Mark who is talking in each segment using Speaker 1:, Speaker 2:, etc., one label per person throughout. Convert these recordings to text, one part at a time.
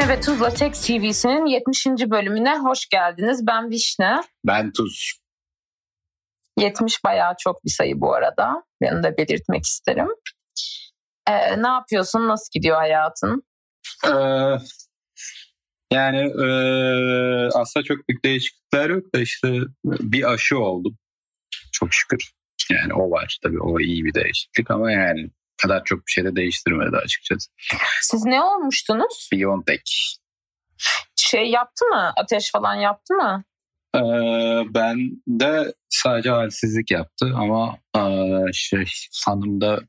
Speaker 1: Vişne ve Tuzla Tek CV'sinin 70. bölümüne hoş geldiniz. Ben Vişne.
Speaker 2: Ben Tuz.
Speaker 1: 70 bayağı çok bir sayı bu arada. Ben de belirtmek isterim. Ee, ne yapıyorsun? Nasıl gidiyor hayatın?
Speaker 2: Ee, yani e, aslında çok büyük değişiklikler yok da işte bir aşı oldum. Çok şükür. Yani o var tabii o iyi bir değişiklik ama yani kadar çok bir şey de değiştirmedi açıkçası.
Speaker 1: Siz ne olmuştunuz?
Speaker 2: Biontech.
Speaker 1: Şey yaptı mı? Ateş falan yaptı mı?
Speaker 2: Ee, ben de sadece halsizlik yaptı ama e, şey hanımda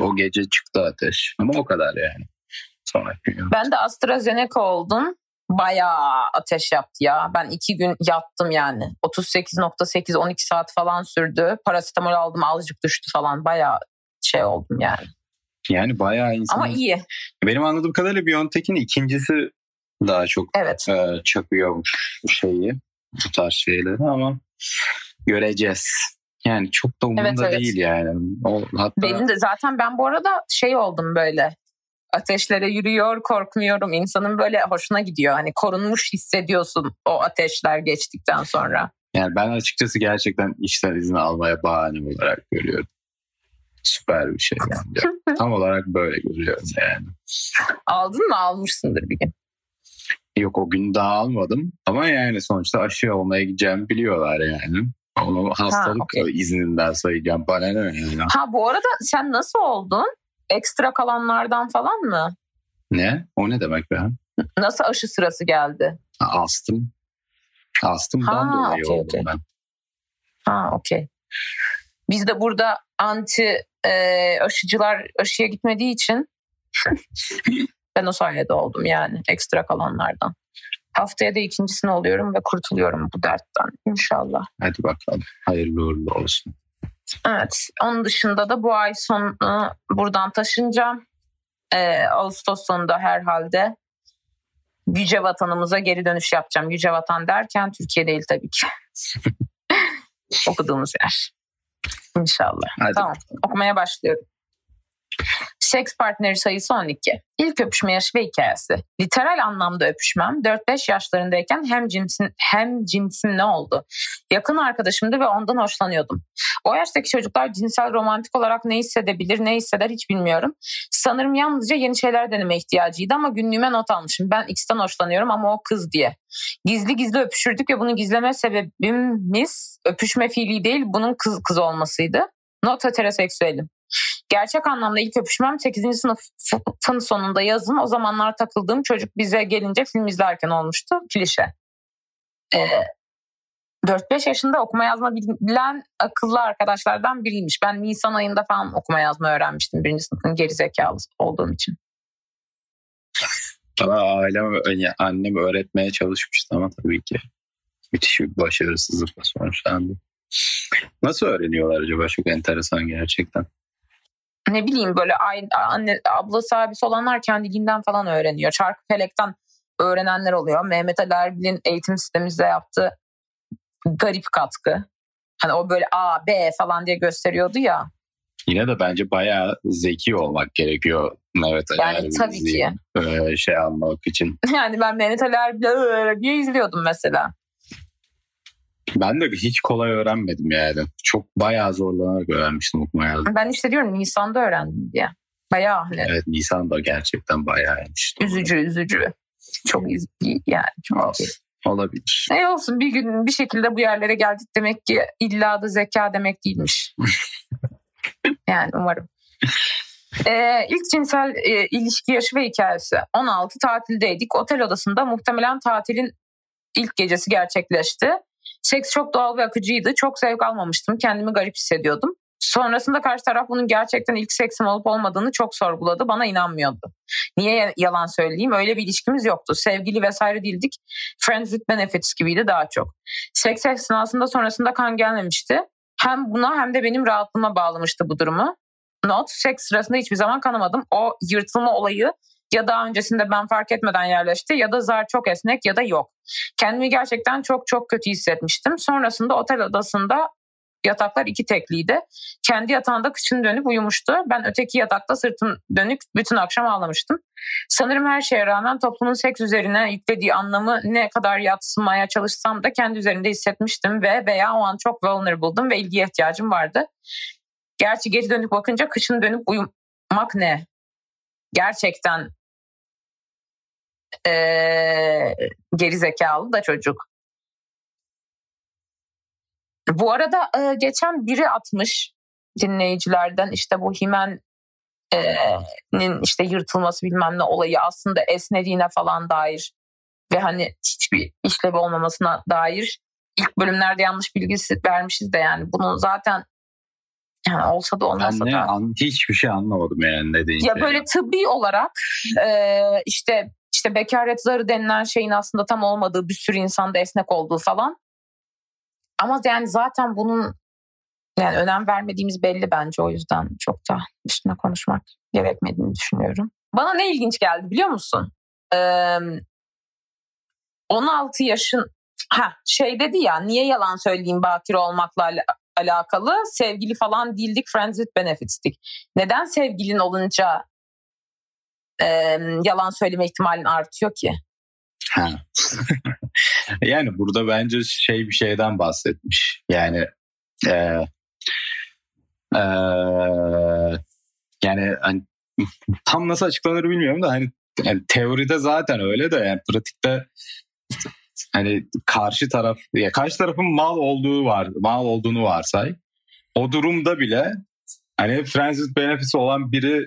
Speaker 2: o gece çıktı ateş. Ama o kadar yani. Sonra
Speaker 1: Ben de AstraZeneca oldum. Bayağı ateş yaptı ya. Ben iki gün yattım yani. 38.8 12 saat falan sürdü. Parasetamol aldım azıcık düştü falan. Bayağı şey oldum yani.
Speaker 2: Yani bayağı insan.
Speaker 1: Ama iyi.
Speaker 2: Benim anladığım kadarıyla Biontech'in ikincisi daha çok
Speaker 1: evet.
Speaker 2: e, çakıyormuş şeyi. Bu tarz şeyleri ama göreceğiz. Yani çok da umurumda evet, evet. değil yani. O, hatta...
Speaker 1: Benim de zaten ben bu arada şey oldum böyle ateşlere yürüyor korkmuyorum insanın böyle hoşuna gidiyor hani korunmuş hissediyorsun o ateşler geçtikten sonra.
Speaker 2: Yani ben açıkçası gerçekten işten izin almaya bahane olarak görüyorum süper bir şey yani. Tam olarak böyle görüyorum yani.
Speaker 1: Aldın mı? Almışsındır bir gün.
Speaker 2: Yok o gün daha almadım ama yani sonuçta aşı olmaya gideceğimi biliyorlar yani. Onu hastalık ha, okay. izninden sayacağım. Bana ne yani.
Speaker 1: Ha bu arada sen nasıl oldun? Ekstra kalanlardan falan mı?
Speaker 2: Ne? O ne demek be?
Speaker 1: Nasıl aşı sırası geldi?
Speaker 2: Ha, astım. Astımdan ha, dolayı okay, oldum okay. ben.
Speaker 1: Ha okey. Biz de burada anti e, aşıcılar aşıya gitmediği için ben o sayede oldum yani ekstra kalanlardan. Haftaya da ikincisini oluyorum ve kurtuluyorum bu dertten inşallah.
Speaker 2: Hadi bakalım hayırlı uğurlu olsun.
Speaker 1: Evet onun dışında da bu ay sonu buradan taşınacağım. Ee, Ağustos sonunda herhalde Yüce vatanımıza geri dönüş yapacağım. Yüce vatan derken Türkiye değil tabii ki. Okuduğumuz yer. İnşallah. Hadi. Tamam okumaya başlıyorum. Seks partneri sayısı 12. İlk öpüşme yaşı ve hikayesi. Literal anlamda öpüşmem 4-5 yaşlarındayken hem cinsin hem cinsim ne oldu? Yakın arkadaşımdı ve ondan hoşlanıyordum. O yaştaki çocuklar cinsel romantik olarak ne hissedebilir, ne hisseder hiç bilmiyorum. Sanırım yalnızca yeni şeyler deneme ihtiyacıydı ama günlüğüme not almışım. Ben X'ten hoşlanıyorum ama o kız diye. Gizli gizli öpüşürdük ve bunu gizleme sebebimiz öpüşme fiili değil bunun kız kız olmasıydı. Not heteroseksüelim. Gerçek anlamda ilk öpüşmem 8. sınıfın sonunda yazın. O zamanlar takıldığım çocuk bize gelince film izlerken olmuştu. Klişe. Ee, 4-5 yaşında okuma yazma bilen akıllı arkadaşlardan biriymiş. Ben Nisan ayında falan okuma yazma öğrenmiştim. Birinci sınıfın geri zekalı olduğum için.
Speaker 2: Bana ailem, annem öğretmeye çalışmıştı ama tabii ki müthiş bir başarısızlıkla sonuçlandı. Nasıl öğreniyorlar acaba? Çok enteresan gerçekten
Speaker 1: ne bileyim böyle anne ablası abisi olanlar kendiliğinden falan öğreniyor. Çarkı felekten öğrenenler oluyor. Mehmet Ali Erbil'in eğitim sistemimizde yaptığı garip katkı. Hani o böyle A, B falan diye gösteriyordu ya.
Speaker 2: Yine de bence bayağı zeki olmak gerekiyor Mehmet Ali
Speaker 1: Yani Erbil tabii ki.
Speaker 2: şey almak için.
Speaker 1: Yani ben Mehmet Ali Erbil diye izliyordum mesela.
Speaker 2: Ben de hiç kolay öğrenmedim yani. Çok bayağı zorlanarak öğrenmiştim okuma yazmayı.
Speaker 1: Ben işte diyorum Nisan'da öğrendim diye. Bayağı hani.
Speaker 2: Evet Nisan'da gerçekten bayağıymış.
Speaker 1: Üzücü üzücü. Çok üzücü yani. Çok
Speaker 2: Olsun. Olabilir.
Speaker 1: Ne olsun bir gün bir şekilde bu yerlere geldik demek ki illa da zeka demek değilmiş. yani umarım. Ee, ilk cinsel e, ilişki yaşı ve hikayesi. 16 tatildeydik. Otel odasında muhtemelen tatilin ilk gecesi gerçekleşti. Seks çok doğal ve akıcıydı. Çok zevk almamıştım. Kendimi garip hissediyordum. Sonrasında karşı taraf bunun gerçekten ilk seksim olup olmadığını çok sorguladı. Bana inanmıyordu. Niye yalan söyleyeyim? Öyle bir ilişkimiz yoktu. Sevgili vesaire değildik. Friends with benefits gibiydi daha çok. Seks esnasında sonrasında kan gelmemişti. Hem buna hem de benim rahatlığıma bağlamıştı bu durumu. Not, seks sırasında hiçbir zaman kanamadım. O yırtılma olayı ya daha öncesinde ben fark etmeden yerleşti ya da zar çok esnek ya da yok. Kendimi gerçekten çok çok kötü hissetmiştim. Sonrasında otel odasında Yataklar iki tekliydi. Kendi yatağında kıçını dönüp uyumuştu. Ben öteki yatakta sırtım dönük bütün akşam ağlamıştım. Sanırım her şeye rağmen toplumun seks üzerine yüklediği anlamı ne kadar yatsımaya çalışsam da kendi üzerinde hissetmiştim ve veya o an çok vulnerable'dım ve ilgiye ihtiyacım vardı. Gerçi geri dönüp bakınca kışın dönüp uyumak ne? Gerçekten ee, geri zekalı da çocuk. Bu arada e, geçen biri atmış dinleyicilerden işte bu Himen'in işte yırtılması bilmem ne olayı aslında esnediğine falan dair ve hani hiçbir işlevi olmamasına dair ilk bölümlerde yanlış bilgisi vermişiz de yani bunu zaten yani olsa da olmasa
Speaker 2: ben
Speaker 1: da.
Speaker 2: An, hiçbir şey anlamadım yani ne.
Speaker 1: Ya böyle tıbbi olarak e, işte işte bekaret zarı denilen şeyin aslında tam olmadığı bir sürü insanda esnek olduğu falan. Ama yani zaten bunun yani önem vermediğimiz belli bence o yüzden çok da üstüne konuşmak gerekmediğini düşünüyorum. Bana ne ilginç geldi biliyor musun? Ee, 16 yaşın ha şey dedi ya niye yalan söyleyeyim bakir olmakla al- alakalı sevgili falan değildik friends with benefits'tik. Neden sevgilin olunca e, yalan söyleme ihtimalin artıyor ki?
Speaker 2: Ha. yani burada bence şey bir şeyden bahsetmiş. Yani e, e, yani hani, tam nasıl açıklanır bilmiyorum da hani yani teoride zaten öyle de yani pratikte hani karşı taraf ya karşı tarafın mal olduğu var mal olduğunu varsay. O durumda bile hani friends with benefits olan biri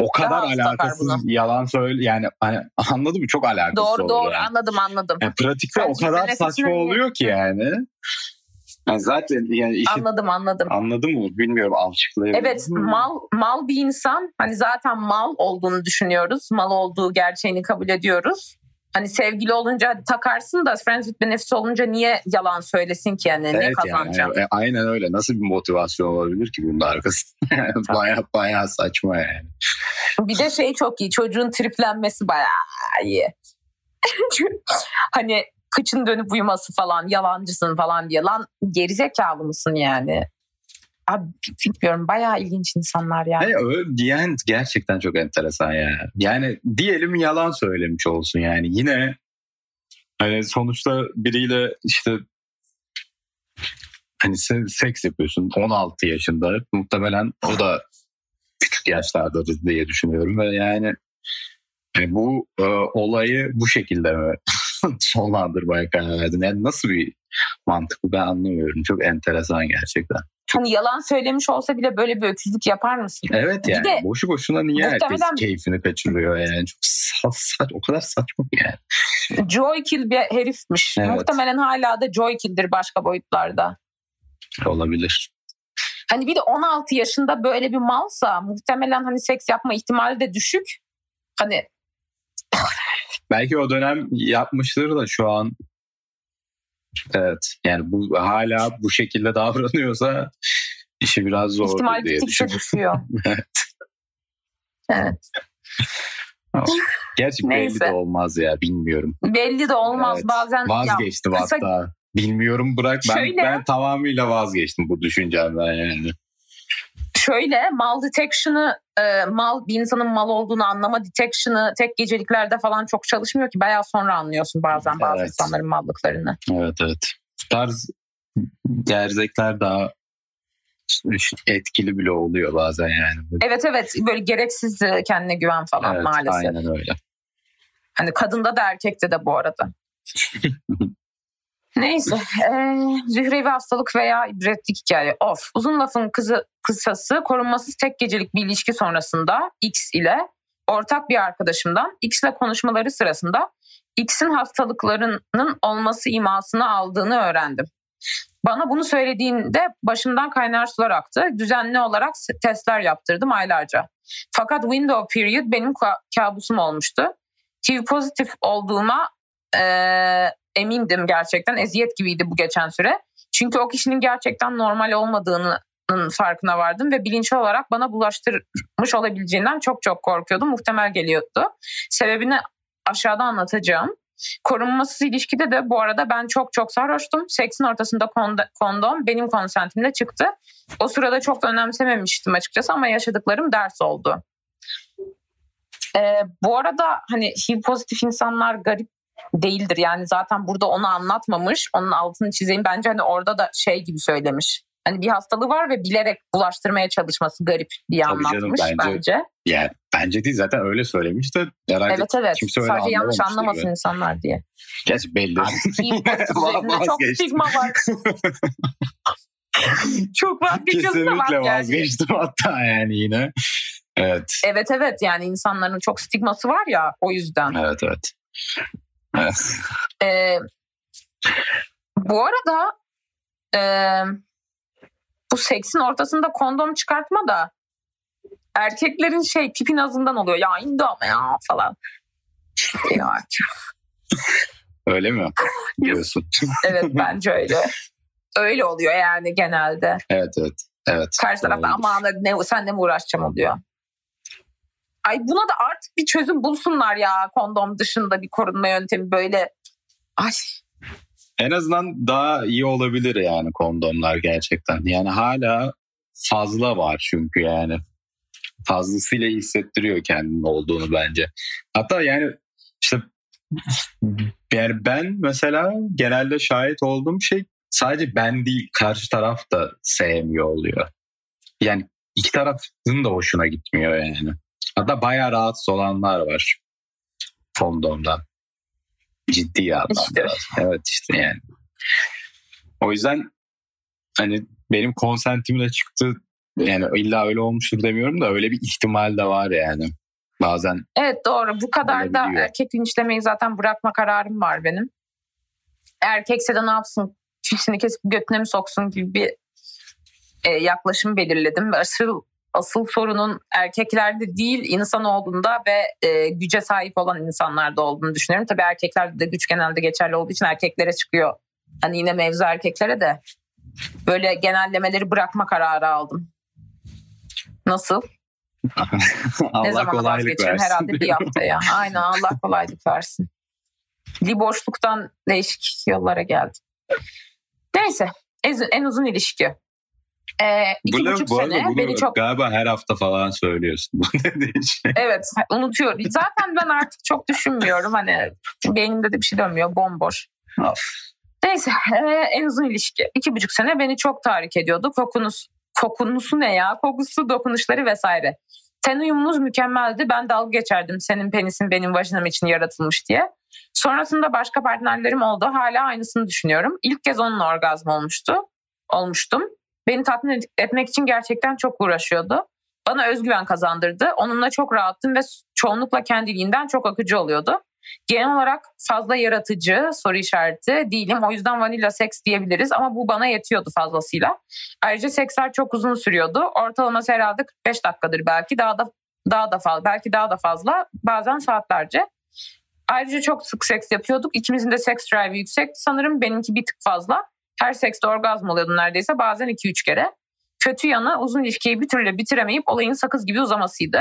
Speaker 2: o kadar
Speaker 1: Daha
Speaker 2: alakasız yalan söyle yani hani anladın mı çok alakasız
Speaker 1: Doğru
Speaker 2: olur
Speaker 1: doğru
Speaker 2: yani.
Speaker 1: anladım anladım.
Speaker 2: Yani pratikte o
Speaker 1: Friends with
Speaker 2: kadar saçma oluyor ki yani. yani zaten yani işi
Speaker 1: Anladım anladım.
Speaker 2: anladın mı bilmiyorum açıklayabilirim.
Speaker 1: Evet mal mal bir insan hani zaten mal olduğunu düşünüyoruz. Mal olduğu gerçeğini kabul ediyoruz. Hani sevgili olunca hadi takarsın da friends with benefits olunca niye yalan söylesin ki yani ne
Speaker 2: Evet yani, e, aynen öyle. Nasıl bir motivasyon olabilir ki bunun arkasında? baya baya saçma yani.
Speaker 1: Bir de şey çok iyi çocuğun triplenmesi bayağı iyi. hani kıçın dönüp uyuması falan yalancısın falan diye lan gerizekalı mısın yani? Abi bilmiyorum bayağı ilginç insanlar yani.
Speaker 2: Hani öyle diyen gerçekten çok enteresan ya. Yani diyelim yalan söylemiş olsun yani. Yine hani sonuçta biriyle işte hani se- seks yapıyorsun 16 yaşında muhtemelen o da küçük yaşlardadır diye düşünüyorum ve yani hani bu e, olayı bu şekilde mi sonlandırmaya karar verdin? Yani nasıl bir mantık bu ben anlamıyorum. Çok enteresan gerçekten.
Speaker 1: Hani yalan söylemiş olsa bile böyle bir öküzlük yapar mısın?
Speaker 2: Evet
Speaker 1: Bir
Speaker 2: yani
Speaker 1: de
Speaker 2: boşu boşuna niye herkes
Speaker 1: muhtemelen-
Speaker 2: keyfini kaçırıyor yani çok sa- sa- o kadar saçma ki yani.
Speaker 1: Joy Kill bir herifmiş.
Speaker 2: Evet.
Speaker 1: Muhtemelen hala da Joy Kill'dir başka boyutlarda.
Speaker 2: Olabilir.
Speaker 1: Hani bir de 16 yaşında böyle bir malsa muhtemelen hani seks yapma ihtimali de düşük. Hani
Speaker 2: Belki o dönem yapmıştır da şu an evet yani bu hala bu şekilde davranıyorsa işi biraz zor
Speaker 1: ihtimal
Speaker 2: diye düşünüyorum.
Speaker 1: düşüyor. evet.
Speaker 2: Gerçi belli
Speaker 1: Neyse.
Speaker 2: de olmaz ya bilmiyorum.
Speaker 1: Belli de olmaz
Speaker 2: Evet.
Speaker 1: bazen. Ya,
Speaker 2: Vazgeçtim
Speaker 1: kısa-
Speaker 2: hatta. Bilmiyorum bırak ben,
Speaker 1: Şöyle-
Speaker 2: ben tamamıyla vazgeçtim bu düşüncemden yani.
Speaker 1: Şöyle mal detection'ı e, mal bir insanın mal olduğunu anlama detection'ı tek geceliklerde falan çok çalışmıyor ki bayağı sonra anlıyorsun bazen bazı
Speaker 2: Evet.
Speaker 1: insanların mallıklarını.
Speaker 2: Evet evet. Tarz gerzekler daha etkili bile oluyor bazen yani.
Speaker 1: Evet evet böyle gereksiz e, kendine güven falan
Speaker 2: Evet,
Speaker 1: maalesef.
Speaker 2: Aynen öyle.
Speaker 1: Hani kadında da erkekte de bu arada. Neyse. E, zührevi hastalık veya ibretlik hikaye. Of. Uzun lafın kızı, kısası korunmasız tek gecelik bir ilişki sonrasında X ile ortak bir arkadaşımdan X ile konuşmaları sırasında X'in hastalıklarının olması imasını aldığını öğrendim. Bana bunu söylediğinde başımdan kaynar sular aktı. Düzenli olarak testler yaptırdım aylarca. Fakat window period benim ka- kabusum olmuştu. HIV pozitif olduğuma eee, emindim gerçekten. Eziyet gibiydi bu geçen süre. Çünkü o kişinin gerçekten normal olmadığının farkına vardım ve bilinçli olarak bana bulaştırmış olabileceğinden çok çok korkuyordum. Muhtemel geliyordu. Sebebini aşağıda anlatacağım. Korunmasız ilişkide de bu arada ben çok çok sarhoştum. Seksin ortasında kondom benim konsentimle çıktı. O sırada çok önemsememiştim açıkçası ama yaşadıklarım ders oldu. Ee, bu arada hani HIV pozitif insanlar garip değildir. Yani zaten burada onu anlatmamış. Onun altını çizeyim. Bence hani orada da şey gibi söylemiş. Hani bir hastalığı var ve bilerek bulaştırmaya çalışması garip diye Tabii anlatmış canım, bence, bence.
Speaker 2: Yani bence değil zaten öyle söylemiş de herhalde
Speaker 1: evet, evet. kimse öyle Sadece yanlış anlamasın gibi. insanlar diye.
Speaker 2: Gerçi belli.
Speaker 1: çok stigma var. çok vazgeçiyorsun
Speaker 2: Kesinlikle vazgeçtim hatta yani yine. Evet.
Speaker 1: Evet evet yani insanların çok stigması var ya o yüzden.
Speaker 2: Evet evet.
Speaker 1: Ee, bu arada e, bu seksin ortasında kondom çıkartma da erkeklerin şey pipin azından oluyor. Ya indi ama ya falan.
Speaker 2: ya. öyle mi? Diyorsun.
Speaker 1: evet bence öyle. Öyle oluyor yani genelde.
Speaker 2: Evet evet. Evet.
Speaker 1: Karşı tarafta ama ne, sen ne mi uğraşacağım oluyor. Ay buna da artık bir çözüm bulsunlar ya kondom dışında bir korunma yöntemi böyle. Ay.
Speaker 2: En azından daha iyi olabilir yani kondomlar gerçekten. Yani hala fazla var çünkü yani. Fazlasıyla hissettiriyor kendini olduğunu bence. Hatta yani işte yani ben mesela genelde şahit olduğum şey sadece ben değil karşı taraf da sevmiyor oluyor. Yani iki tarafın da hoşuna gitmiyor yani. Hatta bayağı rahatsız olanlar var kondomdan. Ciddi anlamda. İşte. Evet işte yani. O yüzden hani benim konsentimle çıktı yani illa öyle olmuştur demiyorum da öyle bir ihtimal de var yani. Bazen.
Speaker 1: Evet doğru. Bu kadar da erkek linçlemeyi zaten bırakma kararım var benim. Erkekse de ne yapsın? Çişini kesip götüne mi soksun gibi bir e, yaklaşım belirledim. Asıl asıl sorunun erkeklerde değil insanoğlunda ve e, güce sahip olan insanlarda olduğunu düşünüyorum. Tabii erkeklerde de güç genelde geçerli olduğu için erkeklere çıkıyor. Hani yine mevzu erkeklere de böyle genellemeleri bırakma kararı aldım. Nasıl?
Speaker 2: Allah ne zaman vazgeçerim
Speaker 1: herhalde bir haftaya. Aynen Allah kolaylık versin. Liboşluktan değişik yollara geldim. Neyse en uzun ilişki. Ee, iki bu buçuk bu sene bunu beni çok...
Speaker 2: Galiba her hafta falan söylüyorsun.
Speaker 1: evet unutuyorum. Zaten ben artık çok düşünmüyorum. Hani beynimde de bir şey dönmüyor. Bomboş. Of. Neyse e, en uzun ilişki. iki buçuk sene beni çok tahrik ediyordu. Kokunuz, kokunusu ne ya? Kokusu, dokunuşları vesaire. Ten uyumunuz mükemmeldi. Ben dalga geçerdim senin penisin benim vajinam için yaratılmış diye. Sonrasında başka partnerlerim oldu. Hala aynısını düşünüyorum. İlk kez onunla orgazm olmuştu. Olmuştum. Beni tatmin etmek için gerçekten çok uğraşıyordu. Bana özgüven kazandırdı. Onunla çok rahattım ve çoğunlukla kendiliğinden çok akıcı oluyordu. Genel olarak fazla yaratıcı soru işareti değilim. O yüzden vanilla seks diyebiliriz ama bu bana yetiyordu fazlasıyla. Ayrıca seksler çok uzun sürüyordu. Ortalaması herhalde 45 dakikadır belki daha da daha da fazla belki daha da fazla bazen saatlerce. Ayrıca çok sık seks yapıyorduk. İkimizin de seks drive yüksek. Sanırım benimki bir tık fazla. Her sekste orgazm oluyordu neredeyse bazen 2-3 kere. Kötü yanı uzun ilişkiyi bir türlü bitiremeyip olayın sakız gibi uzamasıydı.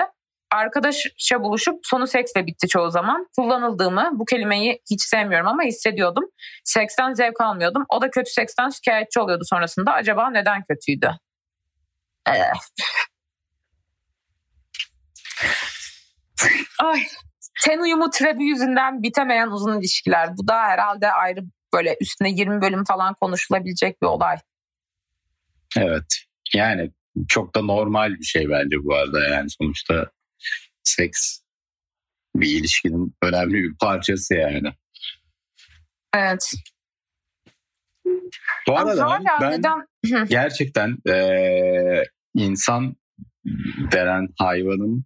Speaker 1: Arkadaşça buluşup sonu seksle bitti çoğu zaman. Kullanıldığımı, bu kelimeyi hiç sevmiyorum ama hissediyordum. Seksten zevk almıyordum. O da kötü seksten şikayetçi oluyordu sonrasında. Acaba neden kötüydü? Ay, ten uyumu trebi yüzünden bitemeyen uzun ilişkiler. Bu da herhalde ayrı böyle üstüne 20 bölüm falan konuşulabilecek bir olay.
Speaker 2: Evet. Yani çok da normal bir şey bence bu arada yani sonuçta seks bir ilişkinin önemli bir parçası yani.
Speaker 1: Evet.
Speaker 2: Bu arada ben neden... gerçekten e, insan denen hayvanın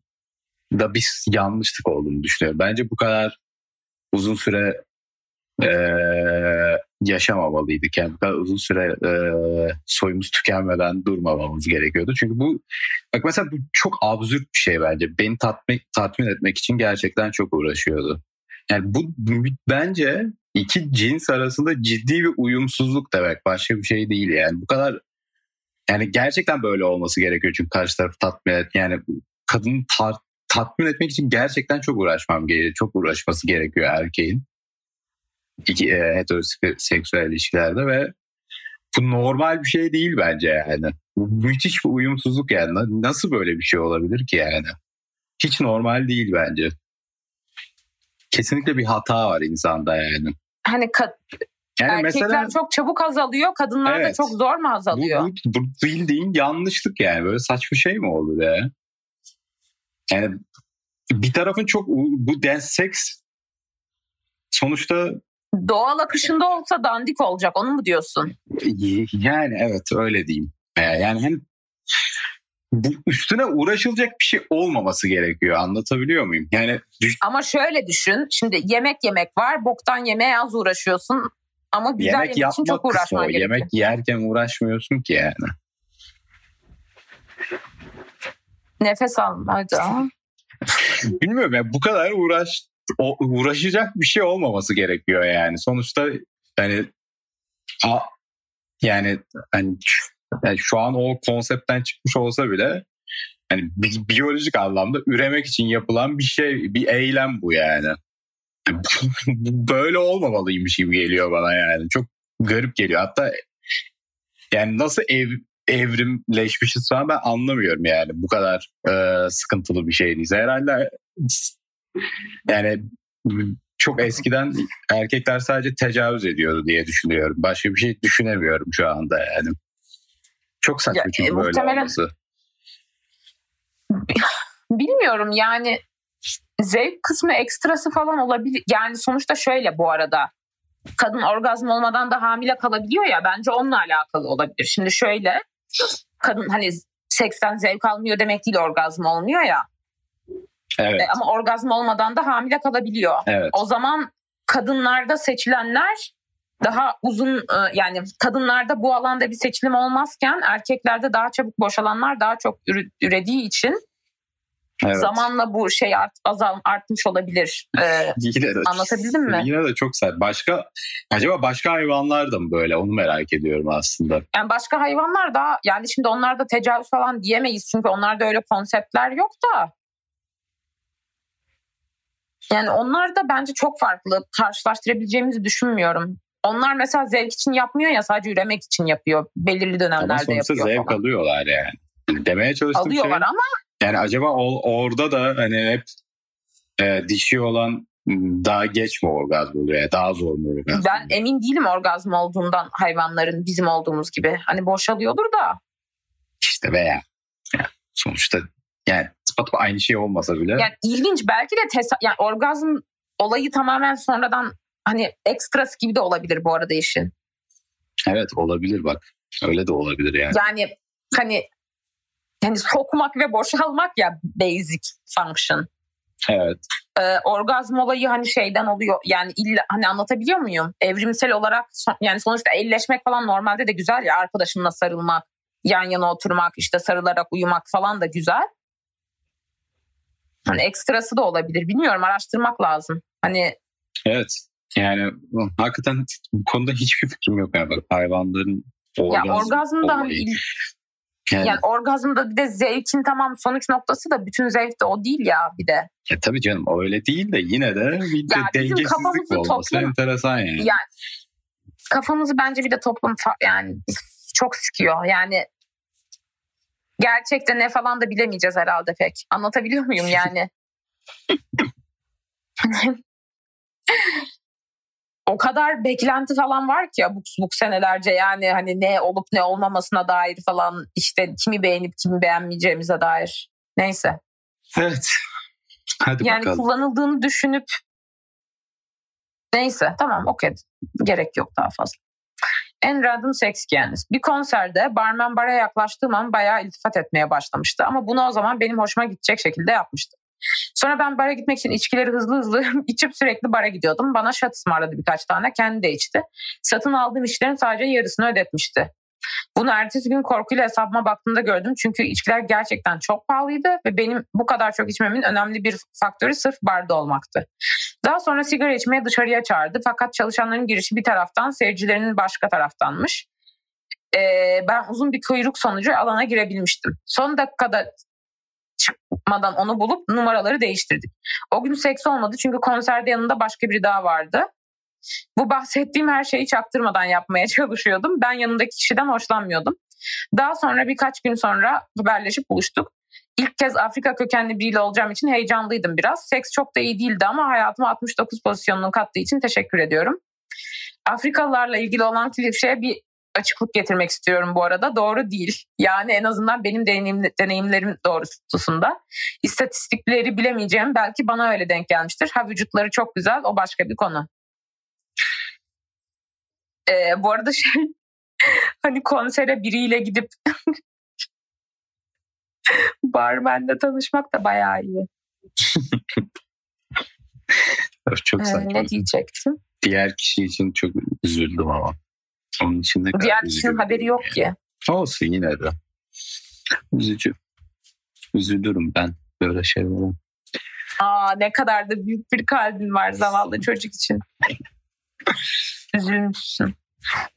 Speaker 2: da bir yanlışlık olduğunu düşünüyorum. Bence bu kadar uzun süre e, yaşamamalıydık. Yani uzun süre e, soyumuz tükenmeden durmamamız gerekiyordu. Çünkü bu bak mesela bu çok absürt bir şey bence. Beni tatmin, tatmin etmek için gerçekten çok uğraşıyordu. Yani bu bence iki cins arasında ciddi bir uyumsuzluk demek. Başka bir şey değil yani. Bu kadar yani gerçekten böyle olması gerekiyor çünkü karşı tarafı tatmin et. Yani kadını tar- tatmin etmek için gerçekten çok uğraşmam gerekiyor. Çok uğraşması gerekiyor erkeğin. E, heteroseksüel ilişkilerde ve bu normal bir şey değil bence yani. Bu müthiş bir uyumsuzluk yani. Nasıl böyle bir şey olabilir ki yani? Hiç normal değil bence. Kesinlikle bir hata var insanda yani.
Speaker 1: Hani ka- yani erkekler mesela, çok çabuk azalıyor, kadınlar evet, da çok zor mu azalıyor?
Speaker 2: Bu, bu, bu bildiğin yanlışlık yani. Böyle saçma şey mi olur ya? Yani bir tarafın çok bu dance seks sonuçta
Speaker 1: doğal akışında olsa dandik olacak onu mu diyorsun?
Speaker 2: Yani evet öyle diyeyim. Ee, yani hem bu üstüne uğraşılacak bir şey olmaması gerekiyor. Anlatabiliyor muyum? Yani
Speaker 1: düş- Ama şöyle düşün. Şimdi yemek yemek var. Boktan yemeğe az uğraşıyorsun. Ama güzel yemek, yemek için çok uğraşman gerekiyor.
Speaker 2: Yemek yerken uğraşmıyorsun ki yani.
Speaker 1: Nefes almaca.
Speaker 2: Bilmiyorum ya bu kadar uğraş uğraşacak bir şey olmaması gerekiyor yani. Sonuçta yani a, yani hani yani şu an o konseptten çıkmış olsa bile hani bi- biyolojik anlamda üremek için yapılan bir şey, bir eylem bu yani. Böyle olmamalıymış gibi geliyor bana yani. Çok garip geliyor. Hatta yani nasıl ev, evrimleşmişiz falan ben anlamıyorum yani. Bu kadar e, sıkıntılı bir şey değil. Herhalde yani çok eskiden erkekler sadece tecavüz ediyordu diye düşünüyorum. Başka bir şey düşünemiyorum şu anda yani. Çok saçma ya, çünkü e, böyle muhtemelen... olması.
Speaker 1: Bilmiyorum yani zevk kısmı ekstrası falan olabilir. Yani sonuçta şöyle bu arada kadın orgazm olmadan da hamile kalabiliyor ya bence onunla alakalı olabilir. Şimdi şöyle kadın hani seksten zevk almıyor demek değil orgazm olmuyor ya. Evet. E, ama orgazm olmadan da hamile kalabiliyor. Evet. O zaman kadınlarda seçilenler daha uzun e, yani kadınlarda bu alanda bir seçilim olmazken erkeklerde daha çabuk boşalanlar daha çok ürediği için Evet. Zamanla bu şey art, azal artmış olabilir. Ee, yine de, anlatabildim mi?
Speaker 2: Yine de çok sert. Başka acaba başka hayvanlar da mı böyle? Onu merak ediyorum aslında.
Speaker 1: Yani başka hayvanlar da yani şimdi onlarda tecavüz falan diyemeyiz çünkü onlarda öyle konseptler yok da. Yani onlar da bence çok farklı. Karşılaştırabileceğimizi düşünmüyorum. Onlar mesela zevk için yapmıyor ya sadece üremek için yapıyor. Belirli dönemlerde
Speaker 2: ama
Speaker 1: yapıyor
Speaker 2: zevk falan. alıyorlar yani. Demeye çalıştığım
Speaker 1: Alıyorlar
Speaker 2: şey,
Speaker 1: ama
Speaker 2: yani acaba o, orada da hani hep e, dişi olan daha geç mi orgazm oluyor? Yani daha zor mu orgazm?
Speaker 1: Ben emin değilim orgazm olduğundan hayvanların bizim olduğumuz gibi. Hani boşalıyordur da.
Speaker 2: İşte veya yani sonuçta yani aynı şey olmasa bile.
Speaker 1: Yani ilginç belki de tesa- yani orgazm olayı tamamen sonradan hani ekstrası gibi de olabilir bu arada işin.
Speaker 2: Evet olabilir bak. Öyle de olabilir yani.
Speaker 1: Yani hani yani sokmak ve boşalmak ya basic function.
Speaker 2: Evet.
Speaker 1: Ee, orgazm olayı hani şeyden oluyor yani illa hani anlatabiliyor muyum? Evrimsel olarak yani sonuçta elleşmek falan normalde de güzel ya arkadaşınla sarılmak, yan yana oturmak, işte sarılarak uyumak falan da güzel. Hani ekstrası da olabilir. Bilmiyorum araştırmak lazım. Hani
Speaker 2: Evet. Yani hakikaten bu konuda hiçbir fikrim yok. Yani bak hayvanların orgazm ya orgazm da hani
Speaker 1: yani, yani orgazmda bir de zevkin tamam sonuç noktası da bütün zevk de o değil ya bir de.
Speaker 2: E tabii canım öyle değil de yine de bir de yani dengesizlik olması toplum, enteresan yani.
Speaker 1: yani. Kafamızı bence bir de toplum yani çok sıkıyor. Yani gerçekte ne falan da bilemeyeceğiz herhalde pek. Anlatabiliyor muyum yani? o kadar beklenti falan var ki bu, bu senelerce yani hani ne olup ne olmamasına dair falan işte kimi beğenip kimi beğenmeyeceğimize dair. Neyse.
Speaker 2: Evet. Hadi
Speaker 1: yani
Speaker 2: bakalım.
Speaker 1: kullanıldığını düşünüp neyse tamam okey. Gerek yok daha fazla. En random hikayeniz. Bir konserde barman bara yaklaştığım an bayağı iltifat etmeye başlamıştı. Ama bunu o zaman benim hoşuma gidecek şekilde yapmıştı. Sonra ben bara gitmek için içkileri hızlı hızlı içip sürekli bara gidiyordum. Bana şat ısmarladı birkaç tane. Kendi de içti. Satın aldığım içkilerin sadece yarısını ödetmişti. Bunu ertesi gün korkuyla hesabıma baktığımda gördüm. Çünkü içkiler gerçekten çok pahalıydı ve benim bu kadar çok içmemin önemli bir faktörü sırf barda olmaktı. Daha sonra sigara içmeye dışarıya çağırdı. Fakat çalışanların girişi bir taraftan, seyircilerinin başka taraftanmış. Ee, ben uzun bir kuyruk sonucu alana girebilmiştim. Son dakikada çıkmadan onu bulup numaraları değiştirdik. O gün seks olmadı çünkü konserde yanında başka biri daha vardı. Bu bahsettiğim her şeyi çaktırmadan yapmaya çalışıyordum. Ben yanındaki kişiden hoşlanmıyordum. Daha sonra birkaç gün sonra haberleşip buluştuk. İlk kez Afrika kökenli biriyle olacağım için heyecanlıydım biraz. Seks çok da iyi değildi ama hayatıma 69 pozisyonunu kattığı için teşekkür ediyorum. Afrikalılarla ilgili olan klişeye bir açıklık getirmek istiyorum bu arada. Doğru değil. Yani en azından benim deneyim, deneyimlerim doğrultusunda. İstatistikleri bilemeyeceğim. Belki bana öyle denk gelmiştir. Ha vücutları çok güzel. O başka bir konu. Ee, bu arada şey hani konsere biriyle gidip barmenle tanışmak da bayağı iyi.
Speaker 2: çok
Speaker 1: ee, ne diyecektim?
Speaker 2: Diğer kişi için çok üzüldüm ama. Onun için de
Speaker 1: Diğer kişinin haberi yok ki.
Speaker 2: Olsun yine de. Üzücü. Üzülürüm ben böyle şeylere.
Speaker 1: Aa ne kadar da büyük bir kalbin var zavallı çocuk için. Üzülmüşsün.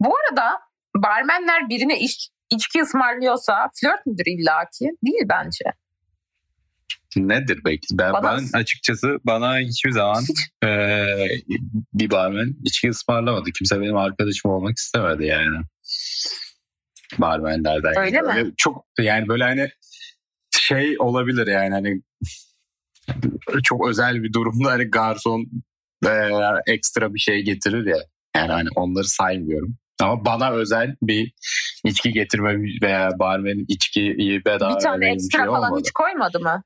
Speaker 1: Bu arada barmenler birine iş, içki ısmarlıyorsa flört müdür illaki? Değil bence.
Speaker 2: Nedir belki? Ben, bana, ben açıkçası bana hiçbir zaman e, bir barmen içki ısmarlamadı. Kimse benim arkadaşım olmak istemedi yani. Barmenlerden.
Speaker 1: Öyle yani.
Speaker 2: mi? Çok yani böyle hani şey olabilir yani hani çok özel bir durumda hani garson e, ekstra bir şey getirir ya. Yani hani onları saymıyorum. Ama bana özel bir içki getirme veya barmenin içkiyi bedava
Speaker 1: Bir tane ekstra şey falan olmadı. hiç koymadı mı?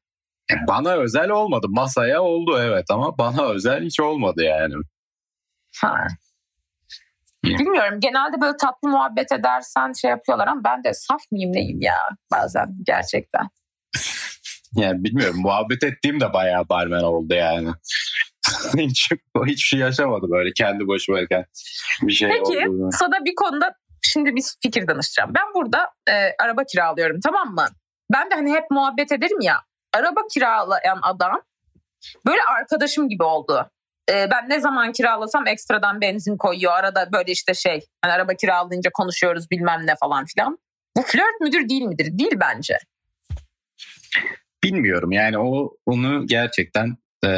Speaker 2: Bana özel olmadı. Masaya oldu evet ama bana özel hiç olmadı yani.
Speaker 1: Ha. Bilmiyorum. Genelde böyle tatlı muhabbet edersen şey yapıyorlar ama ben de saf mıyım neyim ya bazen gerçekten.
Speaker 2: Yani bilmiyorum. muhabbet ettiğim de bayağı barmen oldu yani. hiç, hiçbir şey yaşamadım böyle kendi başımayken bir şey
Speaker 1: Peki
Speaker 2: olduğunu.
Speaker 1: sana bir konuda şimdi bir fikir danışacağım. Ben burada e, araba kiralıyorum tamam mı? Ben de hani hep muhabbet ederim ya araba kiralayan adam böyle arkadaşım gibi oldu. Ee, ben ne zaman kiralasam ekstradan benzin koyuyor. Arada böyle işte şey hani araba kiralayınca konuşuyoruz bilmem ne falan filan. Bu flört müdür değil midir? Değil bence.
Speaker 2: Bilmiyorum yani o onu gerçekten e,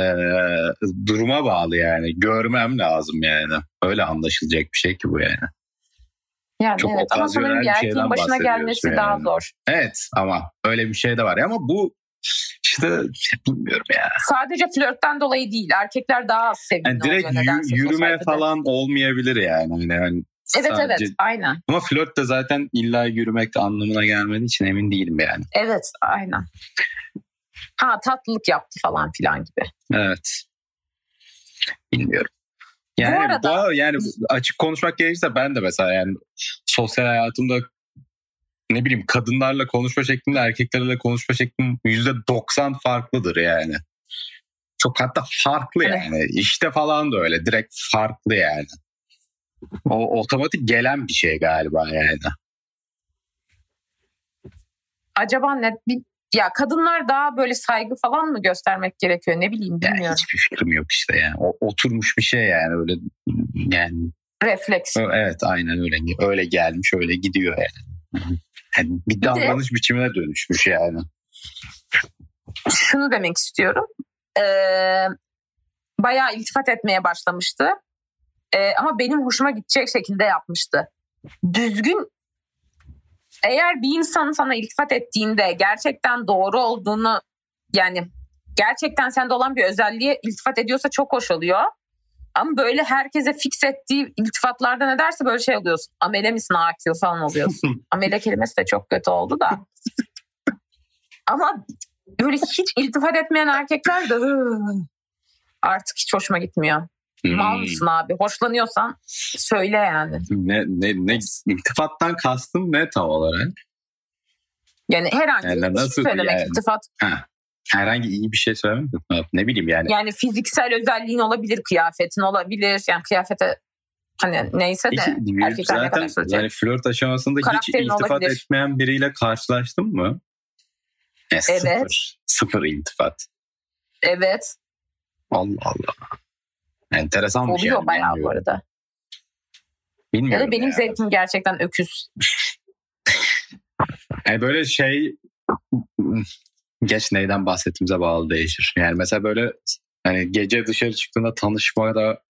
Speaker 2: duruma bağlı yani. Görmem lazım yani. Öyle anlaşılacak bir şey ki bu yani.
Speaker 1: Yani Çok evet ama sanırım bir erkeğin başına gelmesi yani. daha zor.
Speaker 2: Evet ama öyle bir şey de var ama bu işte bilmiyorum ya.
Speaker 1: Sadece flörtten dolayı değil. Erkekler daha az sevimli
Speaker 2: yani direkt y- yürüme falan olmayabilir yani. yani
Speaker 1: evet sadece... evet aynen.
Speaker 2: Ama flört de zaten illa yürümek anlamına gelmediği için emin değilim yani.
Speaker 1: Evet aynen. Ha tatlılık yaptı falan filan gibi.
Speaker 2: Evet. Bilmiyorum. Yani bu arada bu, yani açık konuşmak gerekirse ben de mesela yani sosyal hayatımda ne bileyim kadınlarla konuşma şeklinde erkeklerle konuşma şeklim yüzde doksan farklıdır yani. Çok hatta farklı yani. İşte falan da öyle direkt farklı yani. O otomatik gelen bir şey galiba yani.
Speaker 1: Acaba ne ya kadınlar daha böyle saygı falan mı göstermek gerekiyor ne bileyim bilmiyorum. Yani
Speaker 2: hiçbir fikrim yok işte yani. O, oturmuş bir şey yani öyle yani.
Speaker 1: Refleks.
Speaker 2: Evet aynen öyle. Öyle gelmiş öyle gidiyor yani. Yani bir davranış biçimine dönüşmüş yani.
Speaker 1: Şunu demek istiyorum. Ee, bayağı iltifat etmeye başlamıştı. Ee, ama benim hoşuma gidecek şekilde yapmıştı. Düzgün eğer bir insan sana iltifat ettiğinde gerçekten doğru olduğunu yani gerçekten sende olan bir özelliğe iltifat ediyorsa çok hoş oluyor. Ama böyle herkese fix ettiği iltifatlardan ederse böyle şey oluyorsun. Amele misin akil falan oluyorsun. Amele kelimesi de çok kötü oldu da. Ama böyle hiç iltifat etmeyen erkekler de artık hiç hoşuma gitmiyor. Hmm. Mal mısın abi? Hoşlanıyorsan söyle yani.
Speaker 2: Ne, ne, ne iltifattan kastın ne tam olarak?
Speaker 1: Yani herhangi yani bir şey söylemek yani? iltifat.
Speaker 2: Ha herhangi iyi bir şey söylemedim. Ne bileyim yani.
Speaker 1: Yani fiziksel özelliğin olabilir, kıyafetin olabilir. Yani kıyafete hani neyse de
Speaker 2: Peki, zaten yani flört aşamasında Karakterin hiç iltifat olabilir. etmeyen biriyle karşılaştın mı?
Speaker 1: Yani evet.
Speaker 2: Sıfır, sıfır iltifat.
Speaker 1: Evet.
Speaker 2: Allah Allah. Enteresan
Speaker 1: bir
Speaker 2: şey.
Speaker 1: Oluyor bayağı bu arada. Bilmiyorum ya da benim yani. zevkim gerçekten öküz.
Speaker 2: yani böyle şey geç neyden bahsettiğimize bağlı değişir. Yani mesela böyle hani gece dışarı çıktığında tanışmada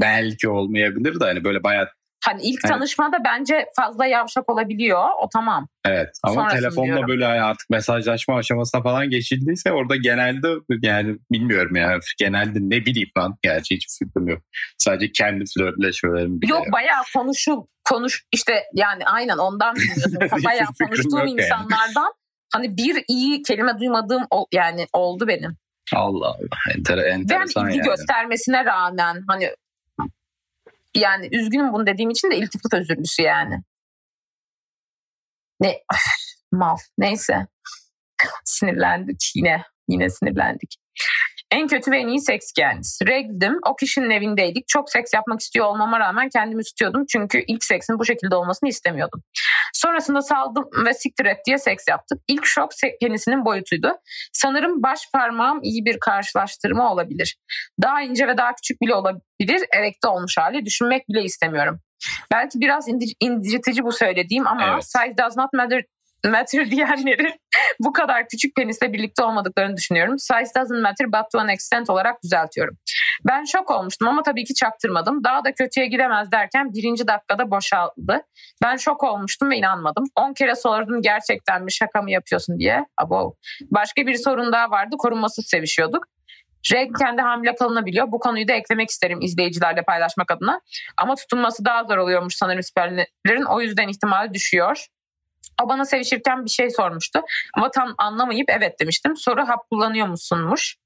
Speaker 2: belki olmayabilir de hani böyle bayağı
Speaker 1: Hani ilk evet. tanışmada bence fazla yavşak olabiliyor. O tamam.
Speaker 2: Evet ama Sonrasını telefonla diyorum. böyle artık mesajlaşma aşamasına falan geçildiyse orada genelde yani bilmiyorum ya genelde ne bileyim lan gerçi hiç fikrim yok. Sadece kendi flörtleşmelerim
Speaker 1: bile. Yok bayağı konuşu konuş işte yani aynen ondan bayağı konuştuğum insanlardan yani. hani bir iyi kelime duymadığım yani oldu benim.
Speaker 2: Allah Allah enter, enteresan
Speaker 1: Ve hani ilgi yani. göstermesine rağmen hani yani üzgünüm bunu dediğim için de iltifat özürlüsü yani. Ne mal neyse sinirlendik yine yine sinirlendik. En kötü ve en iyi seks kendisi. Regdim. O kişinin evindeydik. Çok seks yapmak istiyor olmama rağmen kendimi tutuyordum. Çünkü ilk seksin bu şekilde olmasını istemiyordum. Sonrasında saldım ve siktir et diye seks yaptık. İlk şok penisinin boyutuydu. Sanırım baş parmağım iyi bir karşılaştırma olabilir. Daha ince ve daha küçük bile olabilir. Erekte olmuş hali. Düşünmek bile istemiyorum. Belki biraz incitici bu söylediğim ama evet. size does not matter matter diyenleri bu kadar küçük penisle birlikte olmadıklarını düşünüyorum. Size doesn't matter but to an extent olarak düzeltiyorum. Ben şok olmuştum ama tabii ki çaktırmadım. Daha da kötüye gidemez derken birinci dakikada boşaldı. Ben şok olmuştum ve inanmadım. 10 kere sordum gerçekten mi şaka mı yapıyorsun diye. Abo. Başka bir sorun daha vardı. Korunmasız sevişiyorduk. Reg kendi hamile kalınabiliyor. Bu konuyu da eklemek isterim izleyicilerle paylaşmak adına. Ama tutulması daha zor oluyormuş sanırım spermlerin. O yüzden ihtimali düşüyor. O bana sevişirken bir şey sormuştu. Ama tam anlamayıp evet demiştim. Soru hap kullanıyor musunmuş?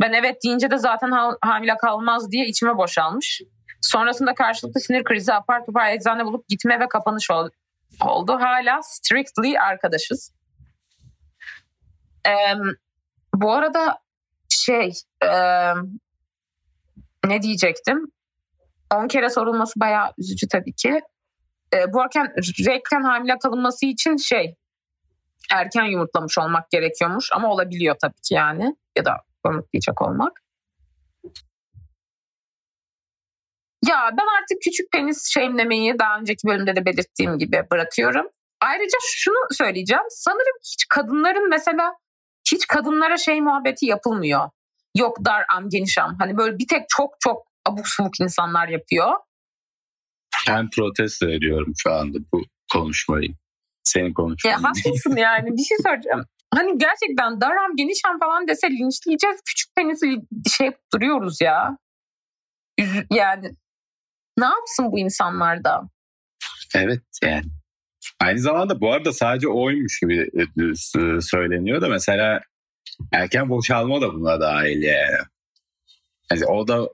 Speaker 1: Ben evet deyince de zaten hamile kalmaz diye içime boşalmış. Sonrasında karşılıklı sinir krizi apar topar eczane bulup gitme ve kapanış oldu. Hala strictly arkadaşız. Ee, bu arada şey e, ne diyecektim? 10 kere sorulması bayağı üzücü tabii ki. E, bu erken rekten hamile kalınması için şey erken yumurtlamış olmak gerekiyormuş ama olabiliyor tabii ki yani ya da yumurtlayacak olmak. Ya ben artık küçük penis şeyimlemeyi daha önceki bölümde de belirttiğim gibi bırakıyorum. Ayrıca şunu söyleyeceğim. Sanırım hiç kadınların mesela hiç kadınlara şey muhabbeti yapılmıyor. Yok dar am geniş am. Hani böyle bir tek çok çok abuk subuk insanlar yapıyor.
Speaker 2: Ben protesto ediyorum şu anda bu konuşmayı. Senin konuşmanı.
Speaker 1: Ya haklısın yani bir şey soracağım. Hani gerçekten daram genişem falan dese linçleyeceğiz. Küçük penisi şey duruyoruz ya. Yani ne yapsın bu insanlar da?
Speaker 2: Evet yani. Aynı zamanda bu arada sadece oymuş gibi e, e, söyleniyor da mesela erken boşalma da buna dahil yani. yani o da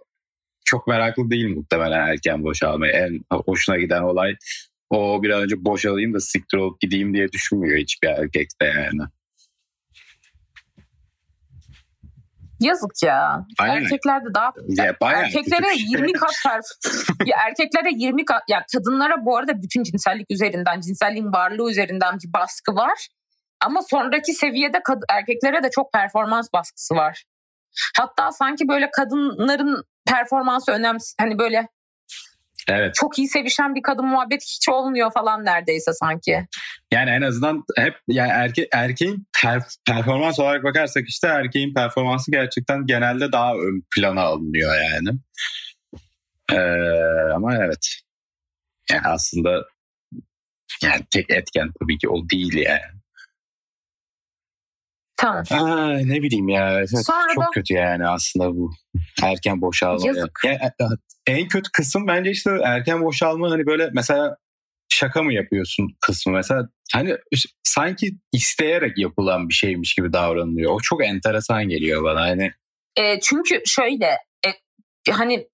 Speaker 2: çok meraklı değil muhtemelen erken boşalmayı. En hoşuna giden olay o bir an önce boşalayım da siktir olup gideyim diye düşünmüyor hiçbir erkekte yani.
Speaker 1: Yazık ya. Aynen. Erkeklerde daha ya, erkeklere 20 kat perf ya erkeklere 20 kat ya kadınlara bu arada bütün cinsellik üzerinden, cinselliğin varlığı üzerinden bir baskı var. Ama sonraki seviyede erkeklere de çok performans baskısı var. Hatta sanki böyle kadınların performansı önemli hani böyle
Speaker 2: Evet.
Speaker 1: Çok iyi sevişen bir kadın muhabbet hiç olmuyor falan neredeyse sanki.
Speaker 2: Yani en azından hep yani erke, erkeğin per, performans olarak bakarsak işte erkeğin performansı gerçekten genelde daha ön plana alınıyor yani. Ee, ama evet. Yani aslında yani tek etken tabii ki o değil yani.
Speaker 1: Tamam.
Speaker 2: Aa, ne bileyim ya. Sonra çok da... kötü yani aslında bu erken boşalma. Yazık. Yani, e, en kötü kısım bence işte erken boşalma hani böyle mesela şaka mı yapıyorsun kısmı mesela hani sanki isteyerek yapılan bir şeymiş gibi davranılıyor. O çok enteresan geliyor bana hani.
Speaker 1: E, çünkü şöyle e, hani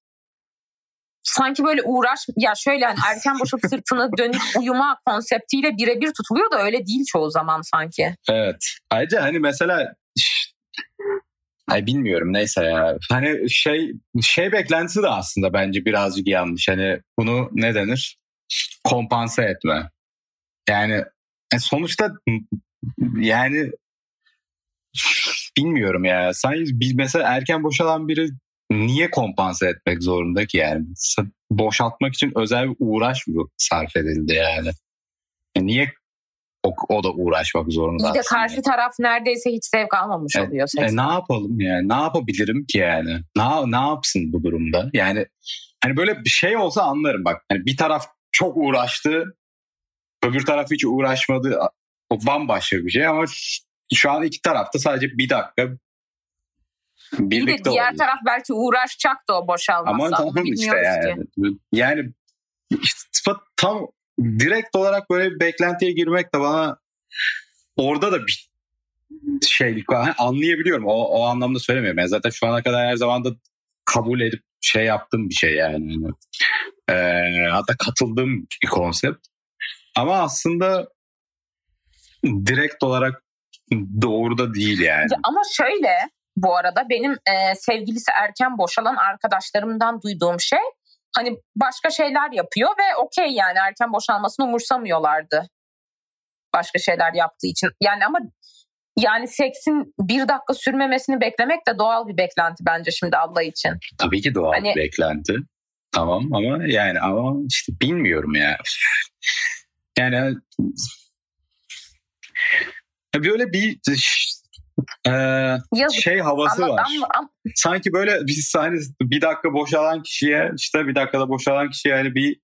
Speaker 1: sanki böyle uğraş ya şöyle hani erken boşalıp sırtını dönüp uyuma konseptiyle birebir tutuluyor da öyle değil çoğu zaman sanki.
Speaker 2: Evet. Ayrıca hani mesela Ay bilmiyorum neyse ya. Hani şey şey beklentisi de aslında bence birazcık yanlış. Hani bunu ne denir? Kompanse etme. Yani e, sonuçta yani bilmiyorum ya. Sanki mesela erken boşalan biri niye kompanse etmek zorunda ki yani? Boşaltmak için özel bir uğraş mı sarf edildi yani? yani niye o, o da uğraşmak zorunda.
Speaker 1: İyi de karşı yani. taraf neredeyse hiç zevk almamış e, oluyor.
Speaker 2: E, ne yapalım yani? Ne yapabilirim ki yani? Ne, ne yapsın bu durumda? Yani hani böyle bir şey olsa anlarım bak. Hani bir taraf çok uğraştı, öbür taraf hiç uğraşmadı. O bambaşka bir şey ama şu an iki tarafta sadece bir dakika
Speaker 1: birlikte Bir de diğer oluyor. taraf belki uğraşacaktı o boşalmazsa. Ama tamam işte
Speaker 2: yani. Ki. Yani işte tam direkt olarak böyle bir beklentiye girmek de bana orada da bir var. Anlayabiliyorum. O, o anlamda söylemiyorum. Ben zaten şu ana kadar her zaman da kabul edip şey yaptığım bir şey yani. Ee, hatta katıldığım bir konsept. Ama aslında direkt olarak doğru da değil yani.
Speaker 1: Ya ama şöyle bu arada benim e, sevgilisi erken boşalan arkadaşlarımdan duyduğum şey hani başka şeyler yapıyor ve okey yani erken boşalmasını umursamıyorlardı. Başka şeyler yaptığı için. Yani ama yani seksin bir dakika sürmemesini beklemek de doğal bir beklenti bence şimdi Allah için.
Speaker 2: Tabii ki doğal hani, bir beklenti. Tamam ama yani ama işte bilmiyorum ya. Yani böyle bir e, şey havası var. Sanki böyle biz hani bir dakika boşalan kişiye işte bir dakikada boşalan kişiye yani bir,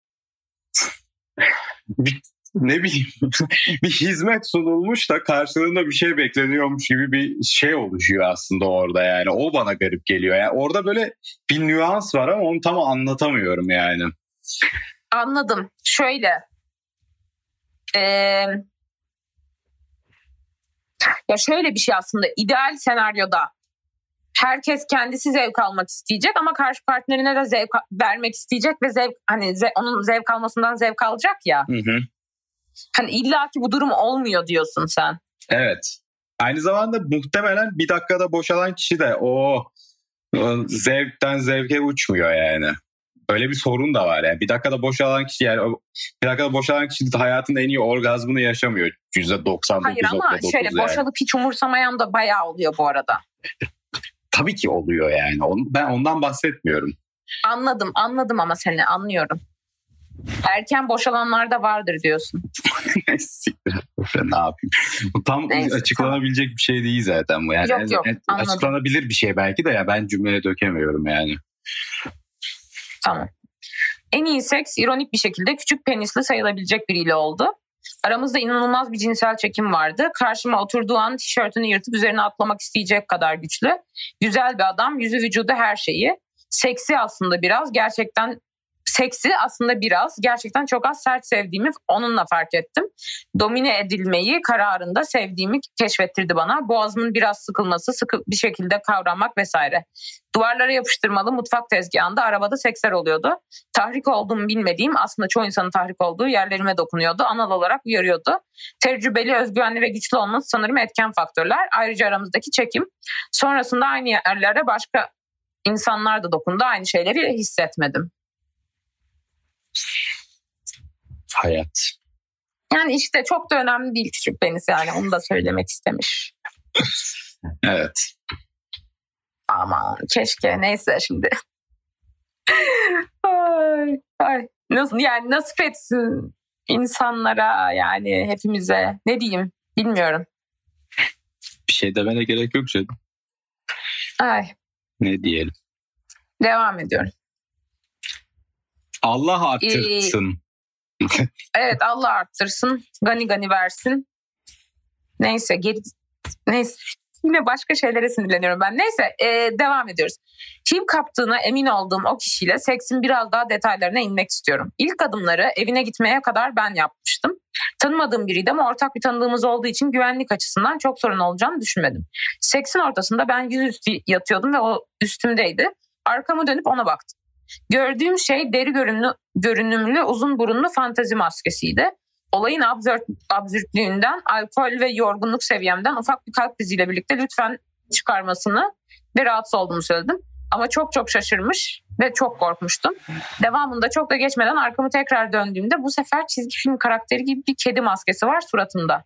Speaker 2: bir ne bileyim bir hizmet sunulmuş da karşılığında bir şey bekleniyormuş gibi bir şey oluşuyor aslında orada yani. O bana garip geliyor. Yani orada böyle bir nüans var ama onu tam anlatamıyorum yani.
Speaker 1: Anladım. Şöyle. Ee, ya şöyle bir şey aslında ideal senaryoda herkes kendisi zevk almak isteyecek ama karşı partnerine de zevk vermek isteyecek ve zevk hani ze, onun zevk almasından zevk alacak ya. Hı hı. Hani illaki bu durum olmuyor diyorsun sen.
Speaker 2: Evet. Aynı zamanda muhtemelen bir dakikada boşalan kişi de o, o zevkten zevke uçmuyor yani. Öyle bir sorun da var yani. Bir dakikada boşalan kişi yani bir dakikada boşalan kişi hayatında en iyi orgazmını yaşamıyor. %99.9
Speaker 1: Hayır ama şöyle yani. boşalıp hiç umursamayan da bayağı oluyor bu arada.
Speaker 2: Tabii ki oluyor yani. Ben ondan bahsetmiyorum.
Speaker 1: Anladım anladım ama seni anlıyorum. Erken boşalanlar da vardır diyorsun.
Speaker 2: ne yapayım? Bu tam Neyse, açıklanabilecek tamam. bir şey değil zaten bu. Yani yok, yok, açıklanabilir bir şey belki de ya ben cümleye dökemiyorum yani.
Speaker 1: Tamam. En iyi seks ironik bir şekilde küçük penisli sayılabilecek biriyle oldu. Aramızda inanılmaz bir cinsel çekim vardı. Karşıma oturduğu an tişörtünü yırtıp üzerine atlamak isteyecek kadar güçlü. Güzel bir adam, yüzü vücudu her şeyi. Seksi aslında biraz. Gerçekten seksi aslında biraz gerçekten çok az sert sevdiğimi onunla fark ettim. Domine edilmeyi kararında sevdiğimi keşfettirdi bana. Boğazımın biraz sıkılması, sıkı bir şekilde kavramak vesaire. Duvarlara yapıştırmalı mutfak tezgahında arabada seksler oluyordu. Tahrik olduğumu bilmediğim aslında çoğu insanın tahrik olduğu yerlerime dokunuyordu. Anal olarak uyarıyordu. Tecrübeli, özgüvenli ve güçlü olması sanırım etken faktörler. Ayrıca aramızdaki çekim. Sonrasında aynı yerlere başka insanlar da dokundu. Aynı şeyleri hissetmedim.
Speaker 2: Hayat.
Speaker 1: Yani işte çok da önemli değil küçük penis yani onu da söylemek istemiş.
Speaker 2: evet.
Speaker 1: Aman keşke neyse şimdi. ay, ay. Nasıl yani nasip etsin insanlara yani hepimize ne diyeyim bilmiyorum.
Speaker 2: Bir şey demene gerek yok canım.
Speaker 1: Ay.
Speaker 2: Ne diyelim?
Speaker 1: Devam ediyorum.
Speaker 2: Allah arttırsın.
Speaker 1: Ee, evet Allah arttırsın. Gani gani versin. Neyse geri neyse yine başka şeylere sinirleniyorum ben. Neyse e, devam ediyoruz. Kim kaptığına emin olduğum o kişiyle seksin biraz daha detaylarına inmek istiyorum. İlk adımları evine gitmeye kadar ben yapmıştım. Tanımadığım biriydi ama ortak bir tanıdığımız olduğu için güvenlik açısından çok sorun olacağını düşünmedim. Seksin ortasında ben yüzüstü yatıyordum ve o üstümdeydi. Arkamı dönüp ona baktım. Gördüğüm şey deri görünümlü, görünümlü uzun burunlu fantezi maskesiydi. Olayın absürt, absürtlüğünden, alkol ve yorgunluk seviyemden ufak bir kalp kriziyle birlikte lütfen çıkarmasını ve rahatsız olduğumu söyledim. Ama çok çok şaşırmış ve çok korkmuştum. Devamında çok da geçmeden arkamı tekrar döndüğümde bu sefer çizgi film karakteri gibi bir kedi maskesi var suratında.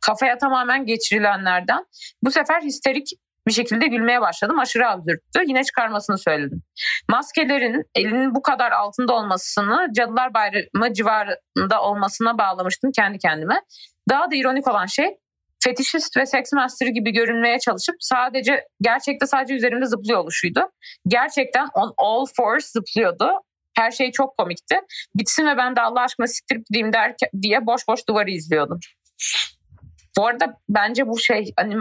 Speaker 1: Kafaya tamamen geçirilenlerden. Bu sefer histerik bir şekilde gülmeye başladım. Aşırı absürttü. Yine çıkarmasını söyledim. Maskelerin elinin bu kadar altında olmasını Cadılar Bayramı civarında olmasına bağlamıştım kendi kendime. Daha da ironik olan şey fetişist ve seks master gibi görünmeye çalışıp sadece gerçekte sadece üzerimde zıplıyor oluşuydu. Gerçekten on all fours zıplıyordu. Her şey çok komikti. Bitsin ve ben de Allah aşkına siktirip gideyim der diye boş boş duvarı izliyordum. Bu arada bence bu şey hani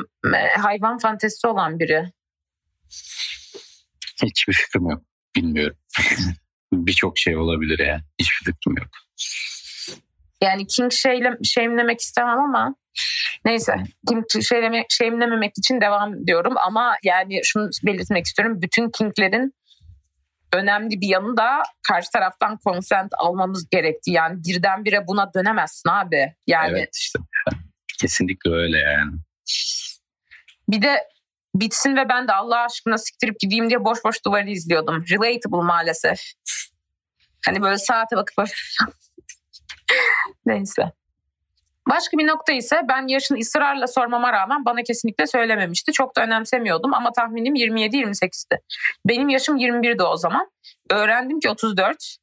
Speaker 1: hayvan fantezisi olan biri.
Speaker 2: Hiçbir fikrim yok. Bilmiyorum. Birçok şey olabilir yani. Hiçbir fikrim yok.
Speaker 1: Yani King şeyle şeyimlemek istemem ama neyse King şeyleme, şeyimlememek için devam diyorum ama yani şunu belirtmek istiyorum. Bütün King'lerin önemli bir yanı da karşı taraftan konsent almamız gerekti. Yani birdenbire buna dönemezsin abi. Yani
Speaker 2: evet işte. Kesinlikle öyle yani.
Speaker 1: Bir de bitsin ve ben de Allah aşkına siktirip gideyim diye boş boş duvarı izliyordum. Relatable maalesef. Hani böyle saate bakıp Neyse. Başka bir nokta ise ben yaşını ısrarla sormama rağmen bana kesinlikle söylememişti. Çok da önemsemiyordum ama tahminim 27-28'ti. Benim yaşım 21'di o zaman. Öğrendim ki 34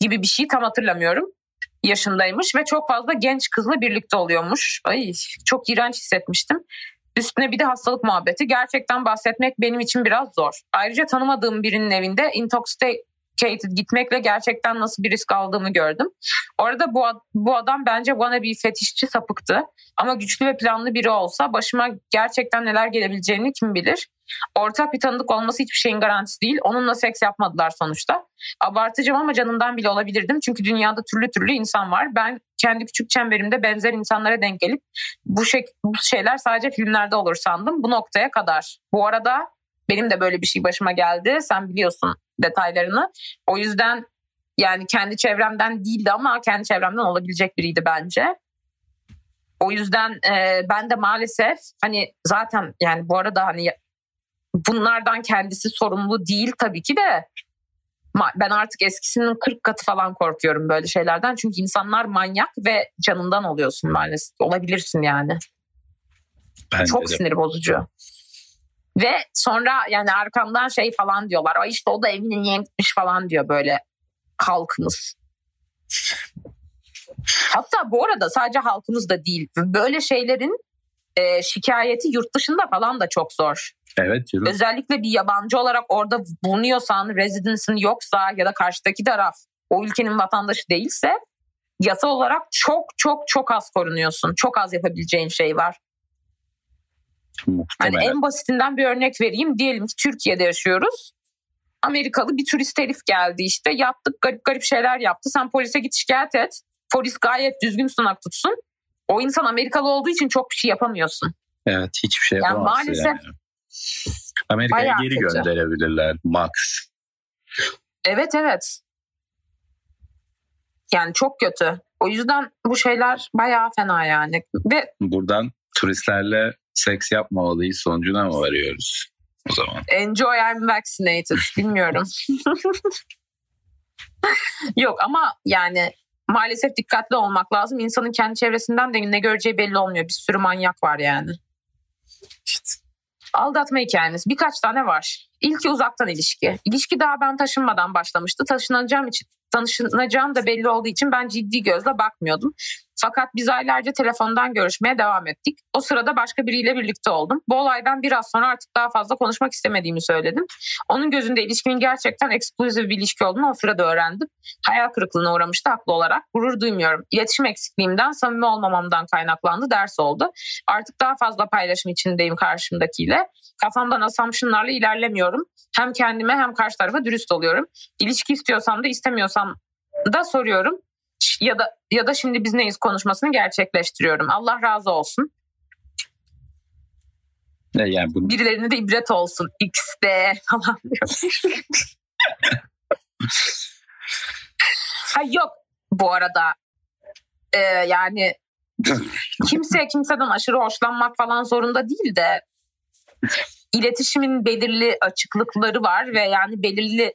Speaker 1: gibi bir şey tam hatırlamıyorum. Yaşındaymış ve çok fazla genç kızla birlikte oluyormuş. Ay çok iğrenç hissetmiştim. Üstüne bir de hastalık muhabbeti. Gerçekten bahsetmek benim için biraz zor. Ayrıca tanımadığım birinin evinde intoxicated gitmekle gerçekten nasıl bir risk aldığımı gördüm. Orada bu, bu adam bence bir fetişçi sapıktı. Ama güçlü ve planlı biri olsa başıma gerçekten neler gelebileceğini kim bilir. Ortak bir tanıdık olması hiçbir şeyin garantisi değil. Onunla seks yapmadılar sonuçta. Abartıcım ama canımdan bile olabilirdim. Çünkü dünyada türlü türlü insan var. Ben kendi küçük çemberimde benzer insanlara denk gelip bu, şey, bu şeyler sadece filmlerde olur sandım. Bu noktaya kadar. Bu arada benim de böyle bir şey başıma geldi. Sen biliyorsun detaylarını. O yüzden yani kendi çevremden değildi ama kendi çevremden olabilecek biriydi bence. O yüzden e, ben de maalesef hani zaten yani bu arada hani bunlardan kendisi sorumlu değil tabii ki de ben artık eskisinin 40 katı falan korkuyorum böyle şeylerden. Çünkü insanlar manyak ve canından oluyorsun maalesef. Olabilirsin yani. Bence Çok de. sinir bozucu. Ve sonra yani arkamdan şey falan diyorlar. Ay işte o da evini niye gitmiş falan diyor böyle halkımız. Hatta bu arada sadece halkımız da değil. Böyle şeylerin e, şikayeti yurt dışında falan da çok zor.
Speaker 2: Evet. Yürü.
Speaker 1: Özellikle bir yabancı olarak orada bulunuyorsan, residence'ın yoksa ya da karşıdaki taraf o ülkenin vatandaşı değilse yasa olarak çok çok çok az korunuyorsun. Çok az yapabileceğin şey var. Muhtemelen. Hani en basitinden bir örnek vereyim. Diyelim ki Türkiye'de yaşıyoruz. Amerikalı bir turist herif geldi işte. Yaptık garip garip şeyler yaptı. Sen polise git şikayet et. Polis gayet düzgün sunak tutsun. O insan Amerikalı olduğu için çok bir şey yapamıyorsun.
Speaker 2: Evet hiçbir şey yapamazsın. Yani maalesef yani. Amerika'ya geri kötü. gönderebilirler max.
Speaker 1: Evet evet. Yani çok kötü. O yüzden bu şeyler bayağı fena yani. Ve
Speaker 2: buradan turistlerle seks yapmamalıyız sonucuna mı varıyoruz o zaman?
Speaker 1: Enjoy I'm vaccinated. Bilmiyorum. Yok ama yani maalesef dikkatli olmak lazım. İnsanın kendi çevresinden de ne göreceği belli olmuyor. Bir sürü manyak var yani. Aldatma hikayeniz. Birkaç tane var. İlki uzaktan ilişki. İlişki daha ben taşınmadan başlamıştı. Taşınacağım için tanışacağım da belli olduğu için ben ciddi gözle bakmıyordum. Fakat biz aylarca telefondan görüşmeye devam ettik. O sırada başka biriyle birlikte oldum. Bu olaydan biraz sonra artık daha fazla konuşmak istemediğimi söyledim. Onun gözünde ilişkinin gerçekten eksklusif bir ilişki olduğunu o sırada öğrendim. Hayal kırıklığına uğramıştı haklı olarak. Gurur duymuyorum. İletişim eksikliğimden, samimi olmamamdan kaynaklandı. Ders oldu. Artık daha fazla paylaşım içindeyim karşımdakiyle. Kafamdan assumptionlarla ilerlemiyorum. Hem kendime hem karşı tarafa dürüst oluyorum. İlişki istiyorsam da istemiyorsam da soruyorum ya da ya da şimdi biz neyiz konuşmasını gerçekleştiriyorum. Allah razı olsun.
Speaker 2: Ne yani bu...
Speaker 1: Birilerine de ibret olsun. X'de falan ha yok bu arada. Ee, yani kimse kimseden aşırı hoşlanmak falan zorunda değil de iletişimin belirli açıklıkları var ve yani belirli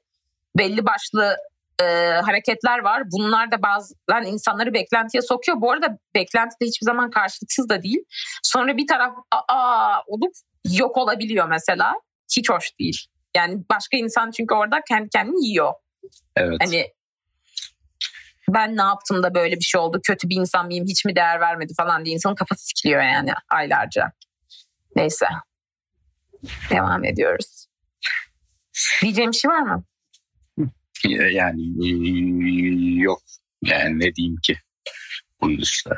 Speaker 1: belli başlı e, hareketler var. Bunlar da bazen insanları beklentiye sokuyor. Bu arada beklenti de hiçbir zaman karşılıksız da değil. Sonra bir taraf aa olup yok olabiliyor mesela. Hiç hoş değil. Yani başka insan çünkü orada kendi kendini yiyor.
Speaker 2: Evet.
Speaker 1: Hani ben ne yaptım da böyle bir şey oldu kötü bir insan mıyım hiç mi değer vermedi falan diye insanın kafası sikiliyor yani aylarca. Neyse. Devam ediyoruz. Diyeceğim bir şey var mı?
Speaker 2: Yani yok. Yani ne diyeyim ki? Bunun dışında.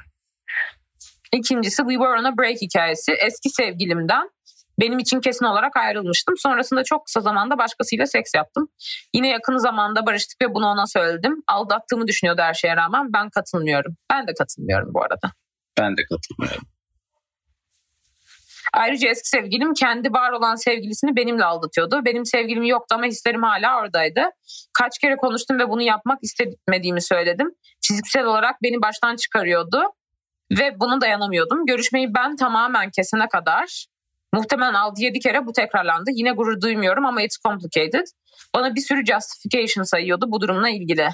Speaker 1: İkincisi We Were On A Break hikayesi. Eski sevgilimden benim için kesin olarak ayrılmıştım. Sonrasında çok kısa zamanda başkasıyla seks yaptım. Yine yakın zamanda barıştık ve bunu ona söyledim. Aldattığımı düşünüyordu her şeye rağmen. Ben katılmıyorum. Ben de katılmıyorum bu arada.
Speaker 2: Ben de katılmıyorum.
Speaker 1: Ayrıca eski sevgilim kendi var olan sevgilisini benimle aldatıyordu. Benim sevgilim yoktu ama hislerim hala oradaydı. Kaç kere konuştum ve bunu yapmak istemediğimi söyledim. Fiziksel olarak beni baştan çıkarıyordu ve bunu dayanamıyordum. Görüşmeyi ben tamamen kesene kadar muhtemelen 6-7 kere bu tekrarlandı. Yine gurur duymuyorum ama it's complicated. Bana bir sürü justification sayıyordu bu durumla ilgili.